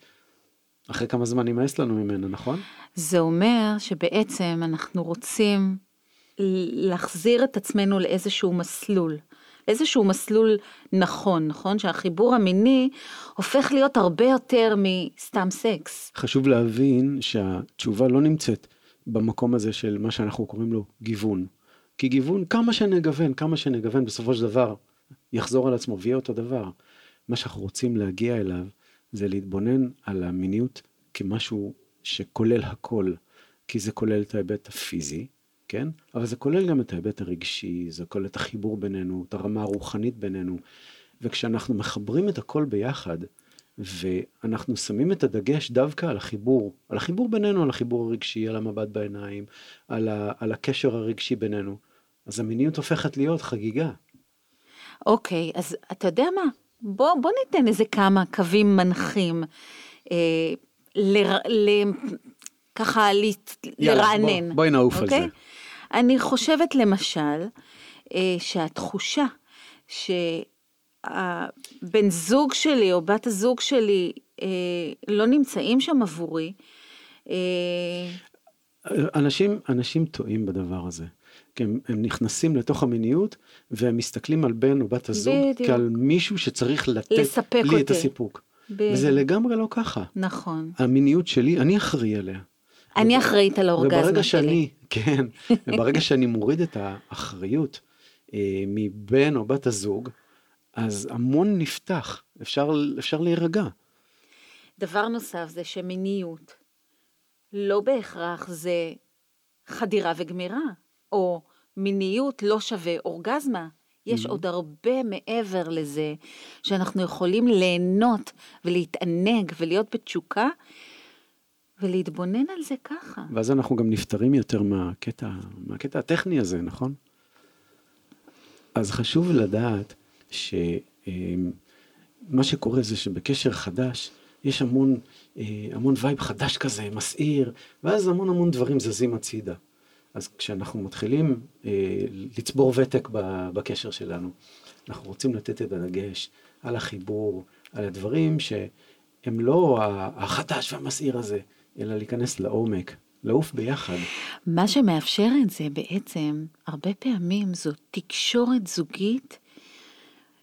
אחרי כמה זמן יימאס לנו ממנה, נכון? זה אומר שבעצם אנחנו רוצים להחזיר את עצמנו לאיזשהו מסלול. איזשהו מסלול נכון, נכון? שהחיבור המיני הופך להיות הרבה יותר מסתם סקס. חשוב להבין שהתשובה לא נמצאת במקום הזה של מה שאנחנו קוראים לו גיוון. כי גיוון, כמה שנגוון, כמה שנגוון, בסופו של דבר יחזור על עצמו ויהיה אותו דבר. מה שאנחנו רוצים להגיע אליו זה להתבונן על המיניות כמשהו שכולל הכל, כי זה כולל את ההיבט הפיזי, כן? אבל זה כולל גם את ההיבט הרגשי, זה כולל את החיבור בינינו, את הרמה הרוחנית בינינו. וכשאנחנו מחברים את הכל ביחד, ואנחנו שמים את הדגש דווקא על החיבור, על החיבור בינינו, על החיבור הרגשי, על המבט בעיניים, על, ה, על הקשר הרגשי בינינו, אז המיניות הופכת להיות חגיגה. אוקיי, okay, אז אתה יודע מה? בוא, בוא ניתן איזה כמה קווים מנחים. אה, ל, ל, ככה ל, יאללה, לרענן. בוא, בואי נעוף okay? על אוקיי? זה. אני חושבת למשל, אה, שהתחושה שהבן זוג שלי או בת הזוג שלי אה, לא נמצאים שם עבורי, אה, אנשים, אנשים טועים בדבר הזה. כי הם, הם נכנסים לתוך המיניות והם מסתכלים על בן או בת הזוג בדיוק. כעל מישהו שצריך לתת לי אותי. את הסיפוק. בדיוק. וזה לגמרי לא ככה. נכון. המיניות שלי, אני אחראי עליה. אני אחראית על האורגזמה שלי. שאני, [laughs] כן, וברגע שאני מוריד את האחריות אה, מבן או בת הזוג, אז המון נפתח, אפשר, אפשר להירגע. דבר נוסף זה שמיניות לא בהכרח זה חדירה וגמירה, או מיניות לא שווה אורגזמה. יש mm-hmm. עוד הרבה מעבר לזה, שאנחנו יכולים ליהנות ולהתענג ולהיות בתשוקה, ולהתבונן על זה ככה. ואז אנחנו גם נפטרים יותר מהקטע, מהקטע הטכני הזה, נכון? אז חשוב לדעת שמה שקורה זה שבקשר חדש, יש המון, אה, המון וייב חדש כזה, מסעיר, ואז המון המון דברים זזים הצידה. אז כשאנחנו מתחילים אה, לצבור ותק בקשר שלנו, אנחנו רוצים לתת את הדגש על החיבור, על הדברים שהם לא החדש והמסעיר הזה, אלא להיכנס לעומק, לעוף ביחד. מה שמאפשר את זה בעצם, הרבה פעמים זו תקשורת זוגית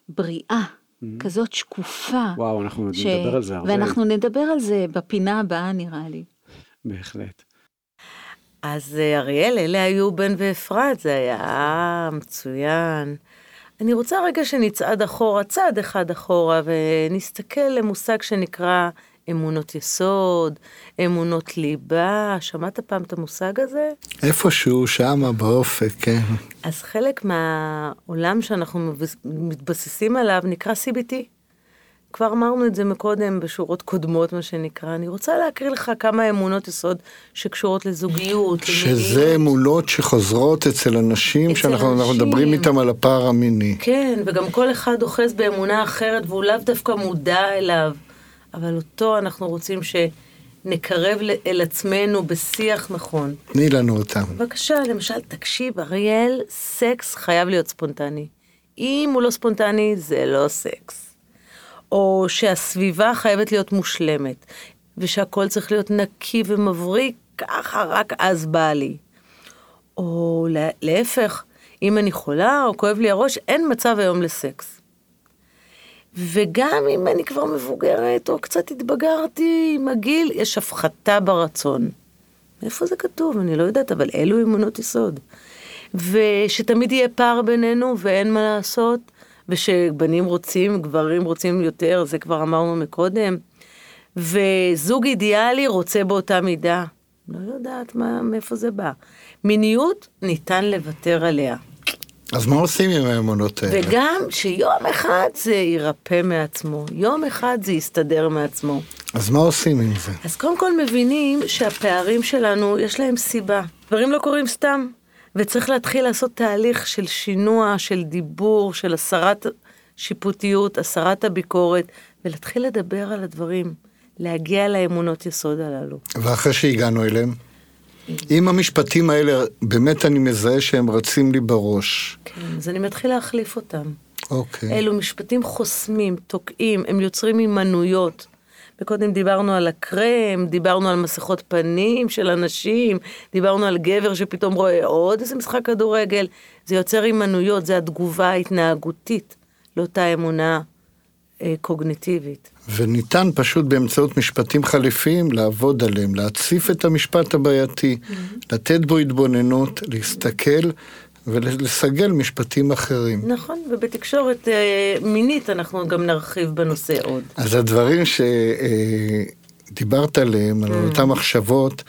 בריאה. Mm-hmm. כזאת שקופה. וואו, אנחנו ש... נדבר על זה הרבה. ואנחנו נדבר על זה בפינה הבאה, נראה לי. בהחלט. אז אה, אריאל, אלה היו בן ואפרת, זה היה מצוין. אני רוצה רגע שנצעד אחורה, צעד אחד אחורה, ונסתכל למושג שנקרא אמונות יסוד, אמונות ליבה. שמעת פעם את המושג הזה? איפשהו, שמה, באופק, כן. אז חלק מהעולם שאנחנו מתבססים עליו נקרא CBT. כבר אמרנו את זה מקודם בשורות קודמות, מה שנקרא. אני רוצה להקריא לך כמה אמונות יסוד שקשורות לזוגיות. שזה אמונות שחוזרות אצל אנשים אצל שאנחנו אנשים. מדברים איתם על הפער המיני. כן, וגם כל אחד אוחז באמונה אחרת והוא לאו דווקא מודע אליו. אבל אותו אנחנו רוצים שנקרב אל עצמנו בשיח נכון. תני לנו אותם. בבקשה, למשל, תקשיב, אריאל, סקס חייב להיות ספונטני. אם הוא לא ספונטני, זה לא סקס. או שהסביבה חייבת להיות מושלמת, ושהכול צריך להיות נקי ומבריק, ככה רק אז בא לי. או להפך, אם אני חולה או כואב לי הראש, אין מצב היום לסקס. וגם אם אני כבר מבוגרת, או קצת התבגרתי עם הגיל, יש הפחתה ברצון. איפה זה כתוב? אני לא יודעת, אבל אלו אמונות יסוד. ושתמיד יהיה פער בינינו ואין מה לעשות, ושבנים רוצים, גברים רוצים יותר, זה כבר אמרנו מקודם. וזוג אידיאלי רוצה באותה מידה. לא יודעת מה, מאיפה זה בא. מיניות, ניתן לוותר עליה. אז מה עושים עם האמונות האלה? וגם שיום אחד זה יירפא מעצמו, יום אחד זה יסתדר מעצמו. אז מה עושים עם זה? אז קודם כל מבינים שהפערים שלנו, יש להם סיבה. דברים לא קורים סתם. וצריך להתחיל לעשות תהליך של שינוע, של דיבור, של הסרת שיפוטיות, הסרת הביקורת, ולהתחיל לדבר על הדברים, להגיע לאמונות יסוד הללו. ואחרי שהגענו אליהם? אם המשפטים האלה, באמת אני מזהה שהם רצים לי בראש. כן, אז אני מתחיל להחליף אותם. אוקיי. אלו משפטים חוסמים, תוקעים, הם יוצרים הימנעויות. וקודם דיברנו על הקרם, דיברנו על מסכות פנים של אנשים, דיברנו על גבר שפתאום רואה עוד איזה משחק כדורגל. זה יוצר הימנעויות, זה התגובה ההתנהגותית לאותה אמונה אה, קוגניטיבית. וניתן פשוט באמצעות משפטים חליפיים לעבוד עליהם, להציף את המשפט הבעייתי, לתת בו התבוננות, להסתכל ולסגל משפטים אחרים. נכון, ובתקשורת אה, מינית אנחנו גם נרחיב בנושא עוד. אז הדברים שדיברת עליהם, על אותם מחשבות,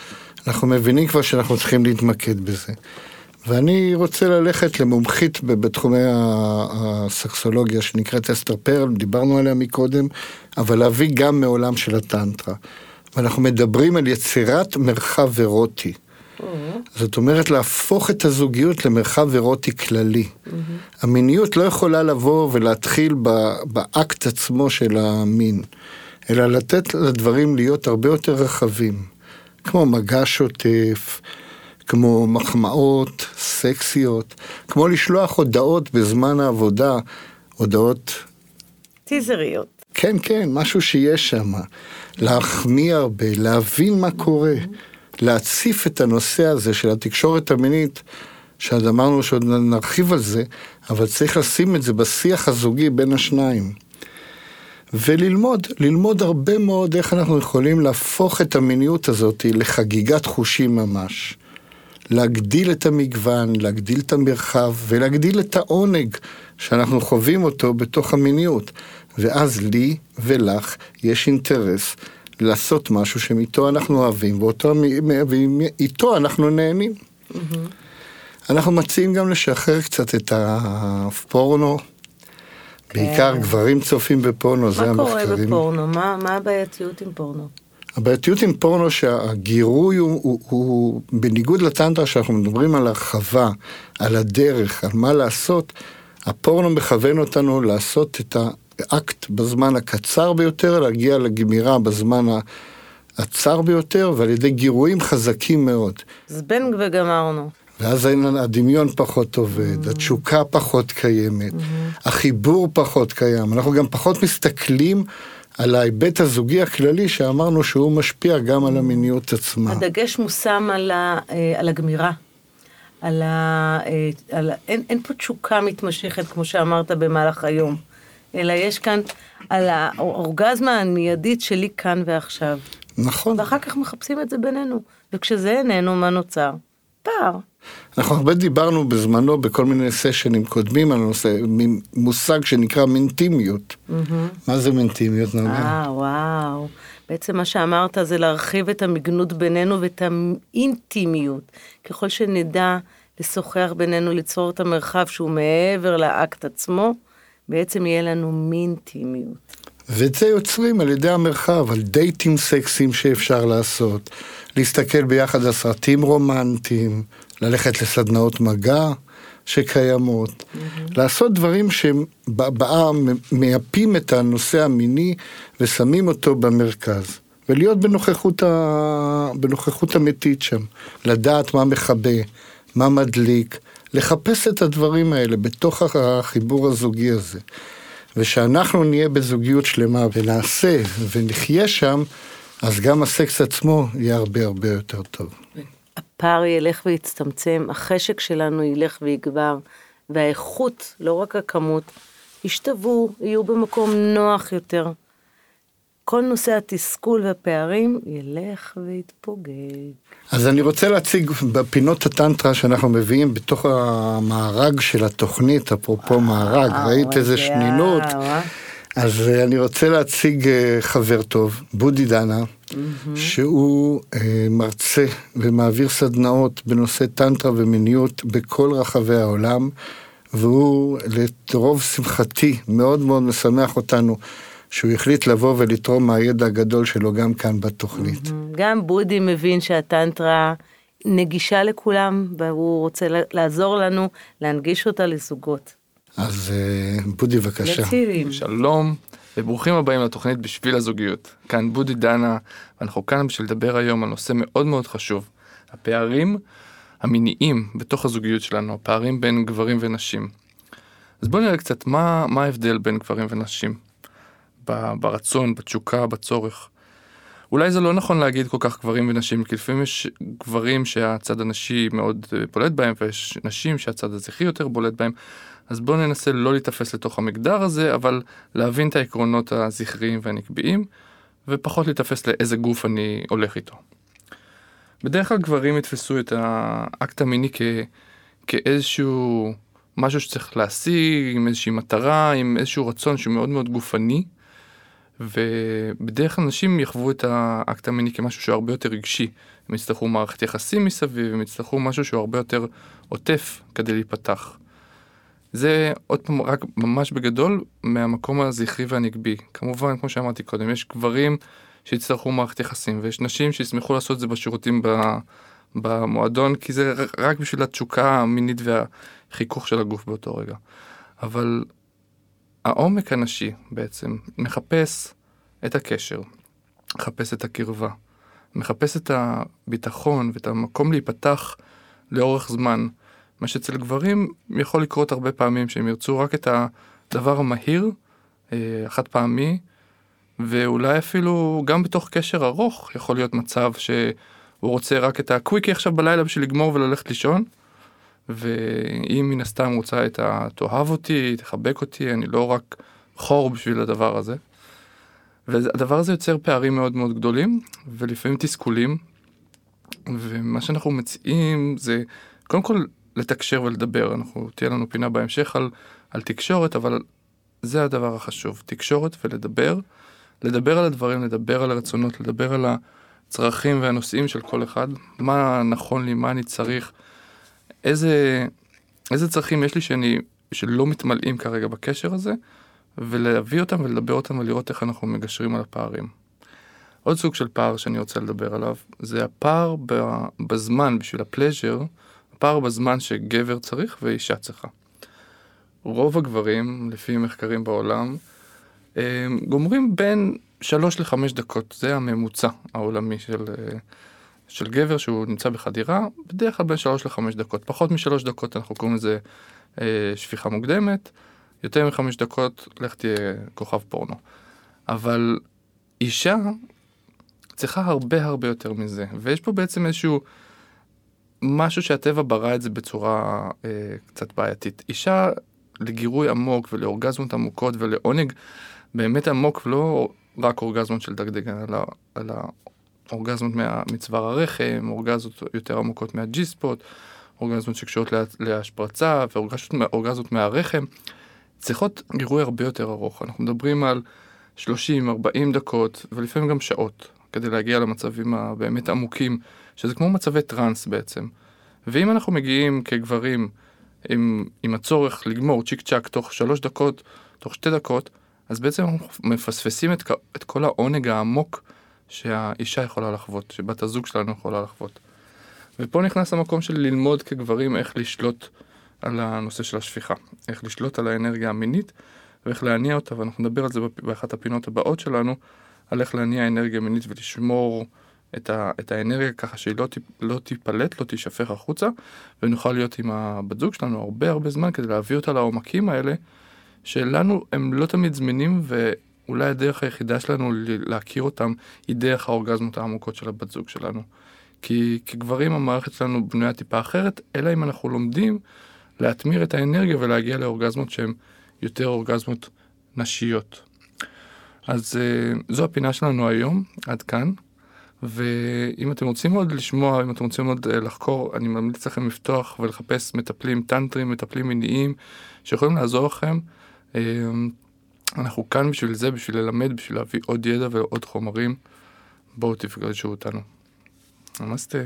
אנחנו מבינים כבר שאנחנו צריכים להתמקד בזה. ואני רוצה ללכת למומחית בתחומי הסקסולוגיה שנקראת אסתר פרל, דיברנו עליה מקודם, אבל להביא גם מעולם של הטנטרה. ואנחנו מדברים על יצירת מרחב אירוטי. זאת אומרת להפוך את הזוגיות למרחב אירוטי כללי. המיניות לא יכולה לבוא ולהתחיל ב- באקט עצמו של המין, אלא לתת לדברים להיות הרבה יותר רחבים, כמו מגע שוטף, כמו מחמאות סקסיות, כמו לשלוח הודעות בזמן העבודה, הודעות טיזריות. כן, כן, משהו שיש שם. להחמיא הרבה, להבין מה קורה, להציף את הנושא הזה של התקשורת המינית, שעוד אמרנו שעוד נרחיב על זה, אבל צריך לשים את זה בשיח הזוגי בין השניים. וללמוד, ללמוד הרבה מאוד איך אנחנו יכולים להפוך את המיניות הזאת לחגיגת חושים ממש. להגדיל את המגוון, להגדיל את המרחב ולהגדיל את העונג שאנחנו חווים אותו בתוך המיניות. ואז לי ולך יש אינטרס לעשות משהו שאיתו אנחנו אוהבים ואיתו אנחנו נהנים. אנחנו מציעים גם לשחרר קצת את הפורנו. בעיקר גברים צופים בפורנו, זה מה המחקרים. קורה בפורנו? מה מה הבעייתיות עם פורנו? הבעייתיות עם פורנו שהגירוי הוא, הוא, הוא בניגוד לטנטרה שאנחנו מדברים על הרחבה, על הדרך, על מה לעשות, הפורנו מכוון אותנו לעשות את האקט בזמן הקצר ביותר, להגיע לגמירה בזמן הצר ביותר ועל ידי גירויים חזקים מאוד. זבנג וגמרנו. ואז הדמיון פחות עובד, התשוקה פחות קיימת, החיבור פחות קיים, אנחנו גם פחות מסתכלים על ההיבט הזוגי הכללי שאמרנו שהוא משפיע גם על המיניות עצמה. הדגש מושם על, ה, אה, על הגמירה. על ה, אה, על, ה- אין, אין פה תשוקה מתמשכת, כמו שאמרת, במהלך היום. אלא יש כאן על האורגזמה המיידית שלי כאן ועכשיו. נכון, ואחר כך מחפשים את זה בינינו. וכשזה איננו, מה נוצר? פער. אנחנו הרבה דיברנו בזמנו בכל מיני סשנים קודמים על נושא, מושג שנקרא מינטימיות. מה זה מינטימיות, נוגע? אה, וואו. בעצם מה שאמרת זה להרחיב את המגנות בינינו ואת האינטימיות. ככל שנדע לשוחח בינינו, ליצור את המרחב שהוא מעבר לאקט עצמו, בעצם יהיה לנו מינטימיות. ואת זה יוצרים על ידי המרחב, על דייטים סקסיים שאפשר לעשות, להסתכל ביחד על סרטים רומנטיים, ללכת לסדנאות מגע שקיימות, לעשות דברים שבעם מייפים את הנושא המיני ושמים אותו במרכז, ולהיות בנוכחות, ה... בנוכחות אמיתית שם, לדעת מה מכבה, מה מדליק, לחפש את הדברים האלה בתוך החיבור הזוגי הזה. ושאנחנו נהיה בזוגיות שלמה ונעשה ונחיה שם, אז גם הסקס עצמו יהיה הרבה הרבה יותר טוב. הפער ילך ויצטמצם, החשק שלנו ילך ויגבר, והאיכות, לא רק הכמות, ישתוו, יהיו במקום נוח יותר. כל נושא התסכול והפערים ילך ויתפוגג. אז אני רוצה להציג בפינות הטנטרה שאנחנו מביאים בתוך המארג של התוכנית, אפרופו מארג, ראית איזה שנינות? אה? אז אה, אני רוצה להציג אה, חבר טוב, בודי דנה, שהוא אה, מרצה ומעביר סדנאות בנושא טנטרה ומיניות בכל רחבי העולם, והוא לרוב שמחתי מאוד מאוד משמח אותנו שהוא החליט לבוא ולתרום מהידע הגדול שלו גם כאן בתוכנית. גם בודי מבין שהטנטרה נגישה לכולם, והוא רוצה לעזור לנו להנגיש אותה לזוגות. אז אה, בודי בבקשה. לצעירים. שלום וברוכים הבאים לתוכנית בשביל הזוגיות. כאן בודי דנה, ואנחנו כאן בשביל לדבר היום על נושא מאוד מאוד חשוב, הפערים המיניים בתוך הזוגיות שלנו, הפערים בין גברים ונשים. אז בואו נראה קצת מה, מה ההבדל בין גברים ונשים, ברצון, בתשוקה, בצורך. אולי זה לא נכון להגיד כל כך גברים ונשים, כי לפעמים יש גברים שהצד הנשי מאוד אה, בולט בהם, ויש נשים שהצד הזכרי יותר בולט בהם, אז בואו ננסה לא להיתפס לתוך המגדר הזה, אבל להבין את העקרונות הזכריים והנקביים, ופחות להיתפס לאיזה גוף אני הולך איתו. בדרך כלל גברים יתפסו את האקט המיני כ... כאיזשהו משהו שצריך להשיג, עם איזושהי מטרה, עם איזשהו רצון שהוא מאוד מאוד גופני, ובדרך כלל נשים יחוו את האקט המיני כמשהו שהוא הרבה יותר רגשי. הם יצטרכו מערכת יחסים מסביב, הם יצטרכו משהו שהוא הרבה יותר עוטף כדי להיפתח. זה עוד פעם רק ממש בגדול מהמקום הזכרי והנגבי. כמובן, כמו שאמרתי קודם, יש גברים שיצטרכו מערכת יחסים, ויש נשים שישמחו לעשות את זה בשירותים במועדון, כי זה רק בשביל התשוקה המינית והחיכוך של הגוף באותו רגע. אבל העומק הנשי בעצם מחפש את הקשר, מחפש את הקרבה, מחפש את הביטחון ואת המקום להיפתח לאורך זמן. מה שאצל גברים יכול לקרות הרבה פעמים שהם ירצו רק את הדבר המהיר, החד אה, פעמי, ואולי אפילו גם בתוך קשר ארוך יכול להיות מצב שהוא רוצה רק את הקוויקי עכשיו בלילה בשביל לגמור וללכת לישון. ואם מן הסתם רוצה את ה... תאהב אותי, תחבק אותי, אני לא רק חור בשביל הדבר הזה. והדבר הזה יוצר פערים מאוד מאוד גדולים, ולפעמים תסכולים. ומה שאנחנו מציעים זה קודם כל לתקשר ולדבר. אנחנו, תהיה לנו פינה בהמשך על, על תקשורת, אבל זה הדבר החשוב, תקשורת ולדבר. לדבר על הדברים, לדבר על הרצונות, לדבר על הצרכים והנושאים של כל אחד, מה נכון לי, מה אני צריך, איזה, איזה צרכים יש לי שאני, שלא מתמלאים כרגע בקשר הזה, ולהביא אותם ולדבר אותם ולראות איך אנחנו מגשרים על הפערים. עוד סוג של פער שאני רוצה לדבר עליו, זה הפער בזמן בשביל הפלז'ר, הפער בזמן שגבר צריך ואישה צריכה. רוב הגברים, לפי מחקרים בעולם, גומרים בין 3 ל-5 דקות, זה הממוצע העולמי של, של גבר שהוא נמצא בחדירה, בדרך כלל בין 3 ל-5 דקות. פחות מ-3 דקות אנחנו קוראים לזה אה, שפיכה מוקדמת, יותר מ-5 דקות לך תהיה כוכב פורנו. אבל אישה צריכה הרבה הרבה יותר מזה, ויש פה בעצם איזשהו משהו שהטבע ברא את זה בצורה אה, קצת בעייתית. אישה לגירוי עמוק ולאורגזמות עמוקות ולעונג באמת עמוק, לא רק אורגזמות של דגדגן, אלא, אלא אורגזמות מצוואר הרחם, אורגזמות יותר עמוקות מהג'י ספוט, אורגזמות שקשורות לה, להשפרצה ואורגזמות מהרחם, צריכות גירוי הרבה יותר ארוך. אנחנו מדברים על 30-40 דקות ולפעמים גם שעות כדי להגיע למצבים הבאמת עמוקים, שזה כמו מצבי טראנס בעצם. ואם אנחנו מגיעים כגברים עם, עם הצורך לגמור צ'יק צ'אק תוך שלוש דקות, תוך שתי דקות, אז בעצם אנחנו מפספסים את, את כל העונג העמוק שהאישה יכולה לחוות, שבת הזוג שלנו יכולה לחוות. ופה נכנס המקום של ללמוד כגברים איך לשלוט על הנושא של השפיכה, איך לשלוט על האנרגיה המינית ואיך להניע אותה, ואנחנו נדבר על זה באחת הפינות הבאות שלנו, על איך להניע אנרגיה מינית ולשמור את, ה, את האנרגיה ככה שהיא לא, לא תיפלט, לא תישפך החוצה, ונוכל להיות עם הבת זוג שלנו הרבה הרבה זמן כדי להביא אותה לעומקים האלה, שלנו הם לא תמיד זמינים, ואולי הדרך היחידה שלנו להכיר אותם היא דרך האורגזמות העמוקות של הבת זוג שלנו. כי כגברים המערכת שלנו בנויה טיפה אחרת, אלא אם אנחנו לומדים להטמיר את האנרגיה ולהגיע לאורגזמות שהן יותר אורגזמות נשיות. אז uh, זו הפינה שלנו היום, עד כאן. ואם אתם רוצים עוד לשמוע, אם אתם רוצים עוד uh, לחקור, אני ממליץ לכם לפתוח ולחפש מטפלים טנטרים, מטפלים מיניים, שיכולים לעזור לכם אמ, אנחנו כאן בשביל זה, בשביל ללמד, בשביל להביא עוד ידע ועוד חומרים. בואו תפגשו אותנו. נמסטה.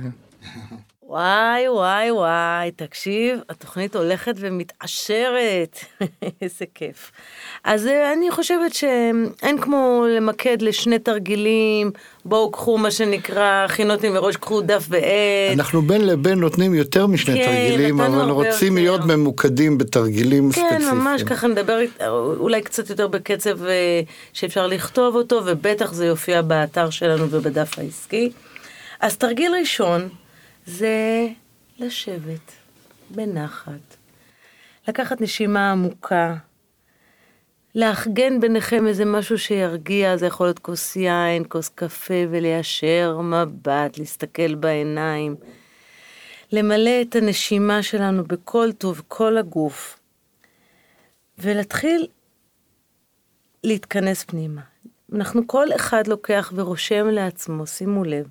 וואי, וואי, וואי, תקשיב, התוכנית הולכת ומתעשרת. [laughs] איזה כיף. אז אה, אני חושבת שאין כמו למקד לשני תרגילים, בואו קחו מה שנקרא, הכינותי מראש, קחו דף ועט. אנחנו בין לבין נותנים יותר משני כן, תרגילים, אבל רוצים יותר. להיות ממוקדים בתרגילים כן, ספציפיים. ממש ככה נדבר אולי קצת יותר בקצב אה, שאפשר לכתוב אותו, ובטח זה יופיע באתר שלנו ובדף העסקי. אז תרגיל ראשון זה לשבת בנחת, לקחת נשימה עמוקה, לאחגן ביניכם איזה משהו שירגיע, זה יכול להיות כוס יין, כוס קפה, וליישר מבט, להסתכל בעיניים. למלא את הנשימה שלנו בכל טוב, כל הגוף, ולהתחיל להתכנס פנימה. אנחנו כל אחד לוקח ורושם לעצמו, שימו לב,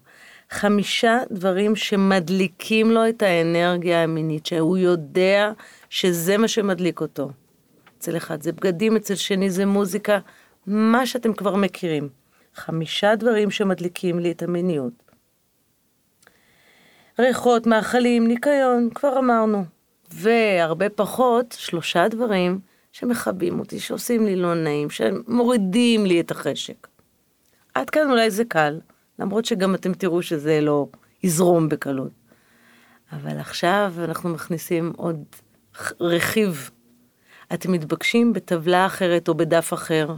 חמישה דברים שמדליקים לו את האנרגיה המינית, שהוא יודע שזה מה שמדליק אותו. אצל אחד זה בגדים, אצל שני זה מוזיקה, מה שאתם כבר מכירים. חמישה דברים שמדליקים לי את המיניות. ריחות, מאכלים, ניקיון, כבר אמרנו. והרבה פחות, שלושה דברים שמכבים אותי, שעושים לי לא נעים, שמורידים לי את החשק. עד כאן אולי זה קל, למרות שגם אתם תראו שזה לא יזרום בקלות. אבל עכשיו אנחנו מכניסים עוד רכיב. אתם מתבקשים בטבלה אחרת או בדף אחר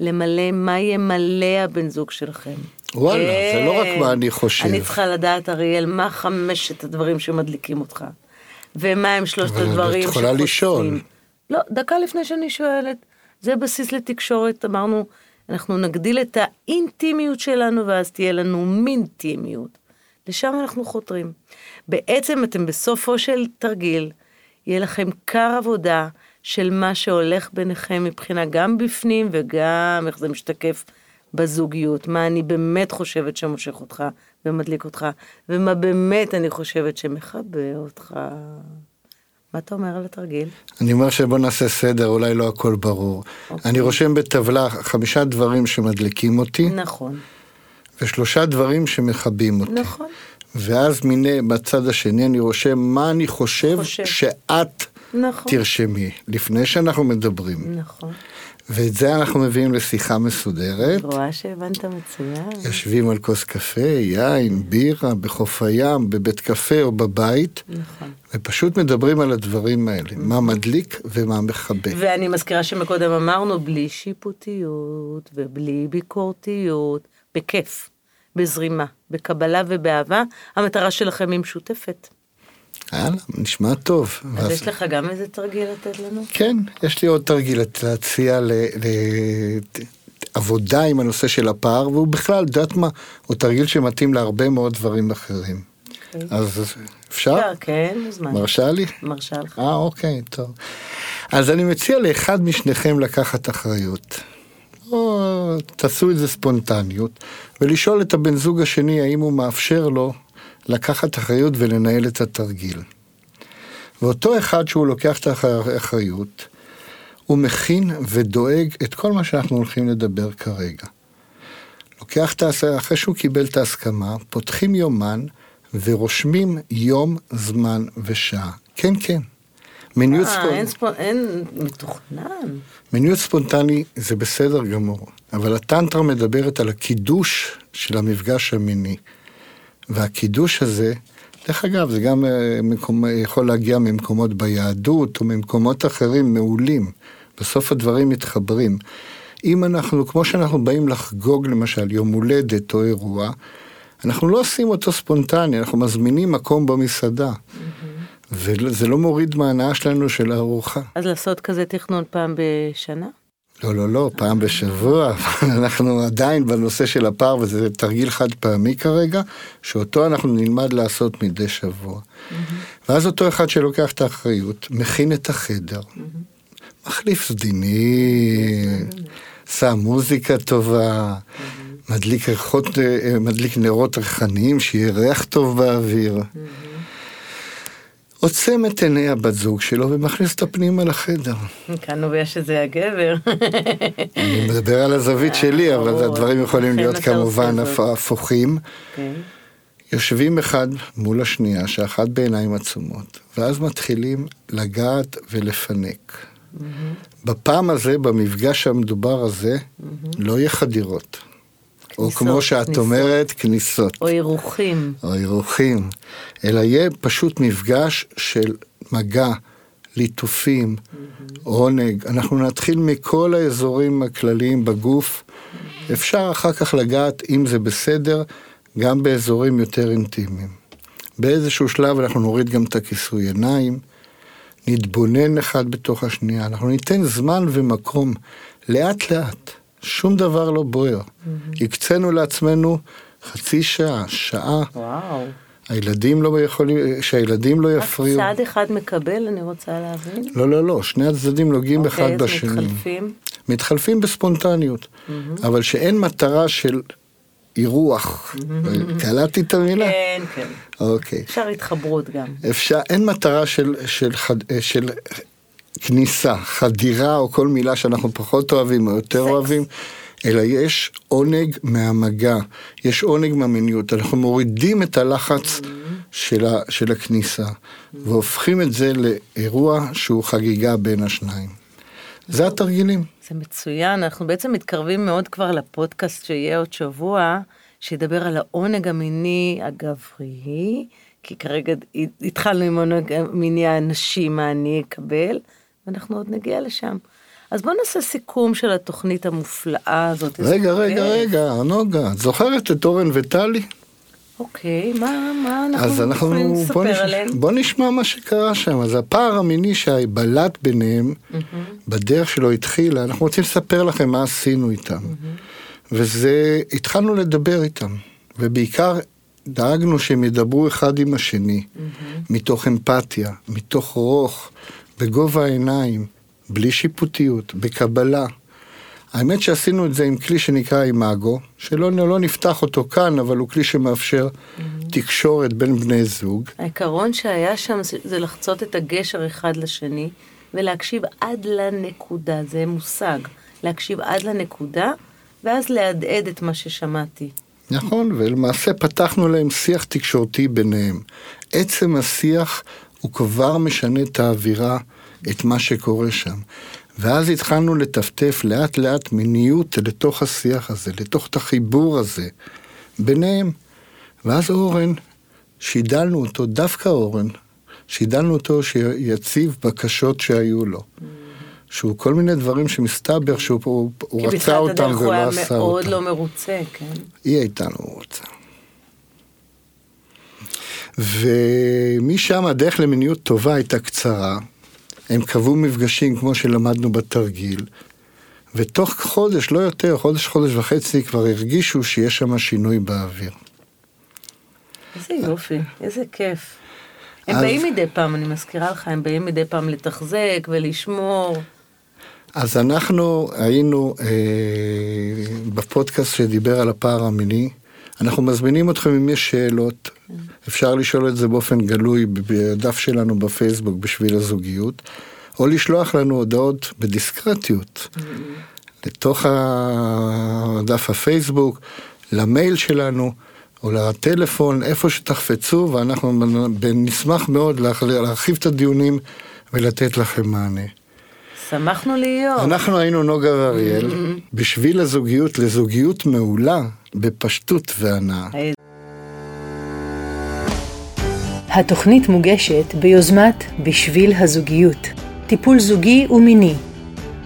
למלא מה ימלא הבן זוג שלכם. וואלה, זה לא רק. מה אני חושב. אני צריכה לדעת, אריאל, מה חמשת הדברים שמדליקים אותך, ומה הם שלושת אבל את הדברים יכולה לשאול. לא, דקה לפני שאני שואלת. זה בסיס לתקשורת, אמרנו, אנחנו נגדיל את האינטימיות שלנו, ואז תהיה לנו מינטימיות. לשם אנחנו חותרים. בעצם אתם בסופו של תרגיל, יהיה לכם כר עבודה של מה שהולך ביניכם מבחינה גם בפנים וגם איך זה משתקף בזוגיות, מה אני באמת חושבת שמושך אותך ומדליק אותך, ומה באמת אני חושבת שמכבה אותך. מה אתה אומר על התרגיל? אני אומר שבוא נעשה סדר, אולי לא הכל ברור. אוקיי. אני רושם בטבלה חמישה דברים שמדליקים אותי, נכון, ושלושה דברים שמכבים אותי. נכון. ואז מיני, בצד השני אני רושם מה אני חושב, חושב. שאת נכון. תרשמי, לפני שאנחנו מדברים. נכון. ואת זה אנחנו מביאים לשיחה מסודרת. רואה שהבנת מצוין. יושבים על כוס קפה, יין, בירה, בחוף הים, בבית קפה או בבית, נכון. ופשוט מדברים על הדברים האלה, מה מדליק ומה מכבה. ואני מזכירה שמקודם אמרנו, בלי שיפוטיות ובלי ביקורתיות, בכיף, בזרימה, בקבלה ובאהבה, המטרה שלכם היא משותפת. יאללה, נשמע טוב. אז ואז- יש לך גם איזה תרגיל לתת לנו? כן, יש לי עוד תרגיל להציע לעבודה עם הנושא של הפער, והוא בכלל, את יודעת מה, הוא תרגיל שמתאים להרבה מאוד דברים אחרים. אז אפשר? אפשר, כן, מוזמן. מרשה לי? מרשה לך. אה, אוקיי, טוב. אז אני מציע לאחד משניכם לקחת אחריות. או תעשו את זה ספונטניות, ולשאול את הבן זוג השני האם הוא מאפשר לו לקחת אחריות ולנהל את התרגיל. ואותו אחד שהוא לוקח את האחריות, הוא מכין ודואג את כל מה שאנחנו הולכים לדבר כרגע. לוקח את ההסכמה, אחרי שהוא קיבל את ההסכמה, פותחים יומן ורושמים יום, זמן ושעה. כן, כן. מיניות אה, ספונ... אין ספונ... אין מתוכנן. מיניות ספונטני זה בסדר גמור, אבל הטנטרה מדברת על הקידוש של המפגש המיני. והקידוש הזה, דרך אגב, זה גם אה, מקום, יכול להגיע ממקומות ביהדות או ממקומות אחרים מעולים. בסוף הדברים מתחברים. אם אנחנו, כמו שאנחנו באים לחגוג למשל יום הולדת או אירוע, אנחנו לא עושים אותו ספונטני, אנחנו מזמינים מקום במסעדה. וזה לא מוריד מההנאה שלנו של הארוחה. אז לעשות כזה תכנון פעם בשנה? לא, לא, לא, פעם בשבוע, [laughs] אנחנו עדיין בנושא של הפער, וזה תרגיל חד פעמי כרגע, שאותו אנחנו נלמד לעשות מדי שבוע. ואז אותו אחד שלוקח את האחריות, מכין את החדר, מחליף סדינים, שם מוזיקה טובה, מדליק, ריחות, אה, מדליק נרות ריחניים, שיהיה ריח טוב באוויר. עוצם את עיני הבת זוג שלו ומכניס אותה פנימה לחדר. כאן נובע שזה הגבר. אני מדבר על הזווית שלי, אבל. הדברים יכולים להיות כמובן הפוכים. כן. יושבים אחד מול השנייה, שאחת בעיניים עצומות, ואז מתחילים לגעת ולפנק. בפעם הזה, במפגש המדובר הזה, לא יהיה חדירות. או כניסות, כמו שאת כניסות. אומרת, כניסות. או אירוחים. או אירוחים, אלא יהיה פשוט מפגש של מגע, ליטופים, עונג. אנחנו נתחיל מכל האזורים הכלליים בגוף. אפשר אחר כך לגעת, אם זה בסדר, גם באזורים יותר אינטימיים. באיזשהו שלב אנחנו נוריד גם את הכיסוי עיניים, נתבונן אחד בתוך השנייה, אנחנו ניתן זמן ומקום, לאט לאט, שום דבר לא בוער. הקצינו לעצמנו חצי שעה, שעה, וואו. הילדים לא יכולים, שהילדים לא רק יפריעו. צד אחד מקבל, אני רוצה להבין. לא, לא, לא, שני הצדדים נוגעים אחד אוקיי, אז בשני. מתחלפים. מתחלפים בספונטניות, אבל שאין מטרה של אירוח. קלטתי את המילה? כן, כן. אוקיי. אפשר התחברות גם. אפשר, אין מטרה של, של, אה, של כניסה, חדירה או כל מילה שאנחנו פחות אוהבים או יותר סקס. אוהבים, אלא יש עונג מהמגע, יש עונג מהמיניות, אנחנו מורידים את הלחץ של, ה, של הכניסה והופכים את זה לאירוע שהוא חגיגה בין השניים. זה התרגילים. זה מצוין, אנחנו בעצם מתקרבים מאוד כבר לפודקאסט שיהיה עוד שבוע, שידבר על העונג המיני הגברי, כי כרגע התחלנו עם עונג המיני הנשי, מה אני אקבל, ואנחנו עוד נגיע לשם. אז בוא נעשה סיכום של התוכנית המופלאה הזאת. רגע, רגע. רגע, נוגה, את זוכרת את אורן וטלי? אוקיי, מה, מה אנחנו, אנחנו, יכולים בוא, לספר נש... עליהם? בוא נשמע מה שקרה שם. אז הפער המיני שבלט ביניהם, בדרך שלו התחילה, אנחנו רוצים לספר לכם מה עשינו איתם. וזה, התחלנו לדבר איתם, ובעיקר דאגנו שהם ידברו אחד עם השני, מתוך אמפתיה, מתוך רוך, בגובה העיניים, בלי שיפוטיות, בקבלה. האמת שעשינו את זה עם כלי שנקרא אימאגו, שלא לא נפתח אותו כאן, אבל הוא כלי שמאפשר תקשורת בין בני זוג. העיקרון שהיה שם זה- זה לחצות את הגשר אחד לשני ולהקשיב עד לנקודה, זה מושג, להקשיב עד לנקודה ואז להדהד את מה ששמעתי. נכון, ולמעשה פתחנו להם שיח תקשורתי ביניהם. עצם השיח הוא כבר משנה את האווירה, את מה שקורה שם. ואז התחלנו לטפטף לאט לאט מיניות לתוך השיח הזה, לתוך את החיבור הזה ביניהם. ואז אורן, שידלנו אותו, דווקא אורן, שידלנו אותו שיציב בקשות שהיו לו. שהוא כל מיני דברים שמסתבר שהוא הוא, הוא כי רצה בתחילת אותם הדרך הוא ולא היה עשה מאוד אותם. לא מרוצה, כן. היא הייתה לא רוצה. ומשם הדרך למיניות טובה הייתה קצרה. הם קבעו מפגשים כמו שלמדנו בתרגיל, ותוך חודש, לא יותר, חודש, חודש וחצי, כבר הרגישו שיש שם שינוי באוויר. איזה יופי, איזה כיף. הם אז- באים מדי פעם, אני מזכירה לך, הם באים מדי פעם לתחזק ולשמור. אז אנחנו היינו אה, בפודקאסט שדיבר על הפער המיני. אנחנו מזמינים אתכם אם יש שאלות, אפשר לשאול את זה באופן גלוי בדף שלנו בפייסבוק בשביל הזוגיות, או לשלוח לנו הודעות בדיסקרטיות לתוך הדף הפייסבוק, למייל שלנו. או לטלפון, איפה שתחפצו, ואנחנו נשמח מאוד להרחיב את הדיונים ולתת לכם מענה. שמחנו להיות. אנחנו היינו נוגה ואריאל, בשביל הזוגיות לזוגיות מעולה, בפשטות והנאה. התוכנית מוגשת ביוזמת בשביל הזוגיות, טיפול זוגי ומיני,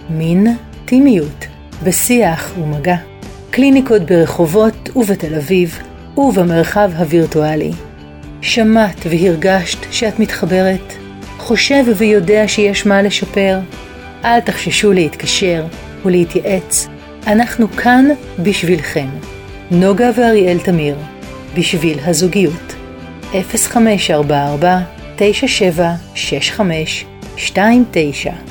מין, טימיות, בשיח ומגע, קליניקות ברחובות ובתל אביב ובמרחב הווירטואלי. שמעת והרגשת שאת מתחברת? חושב ויודע שיש מה לשפר? אל תחששו להתקשר ולהתייעץ, אנחנו כאן בשבילכם. נוגה ואריאל תמיר, בשביל הזוגיות. 0544 9765 29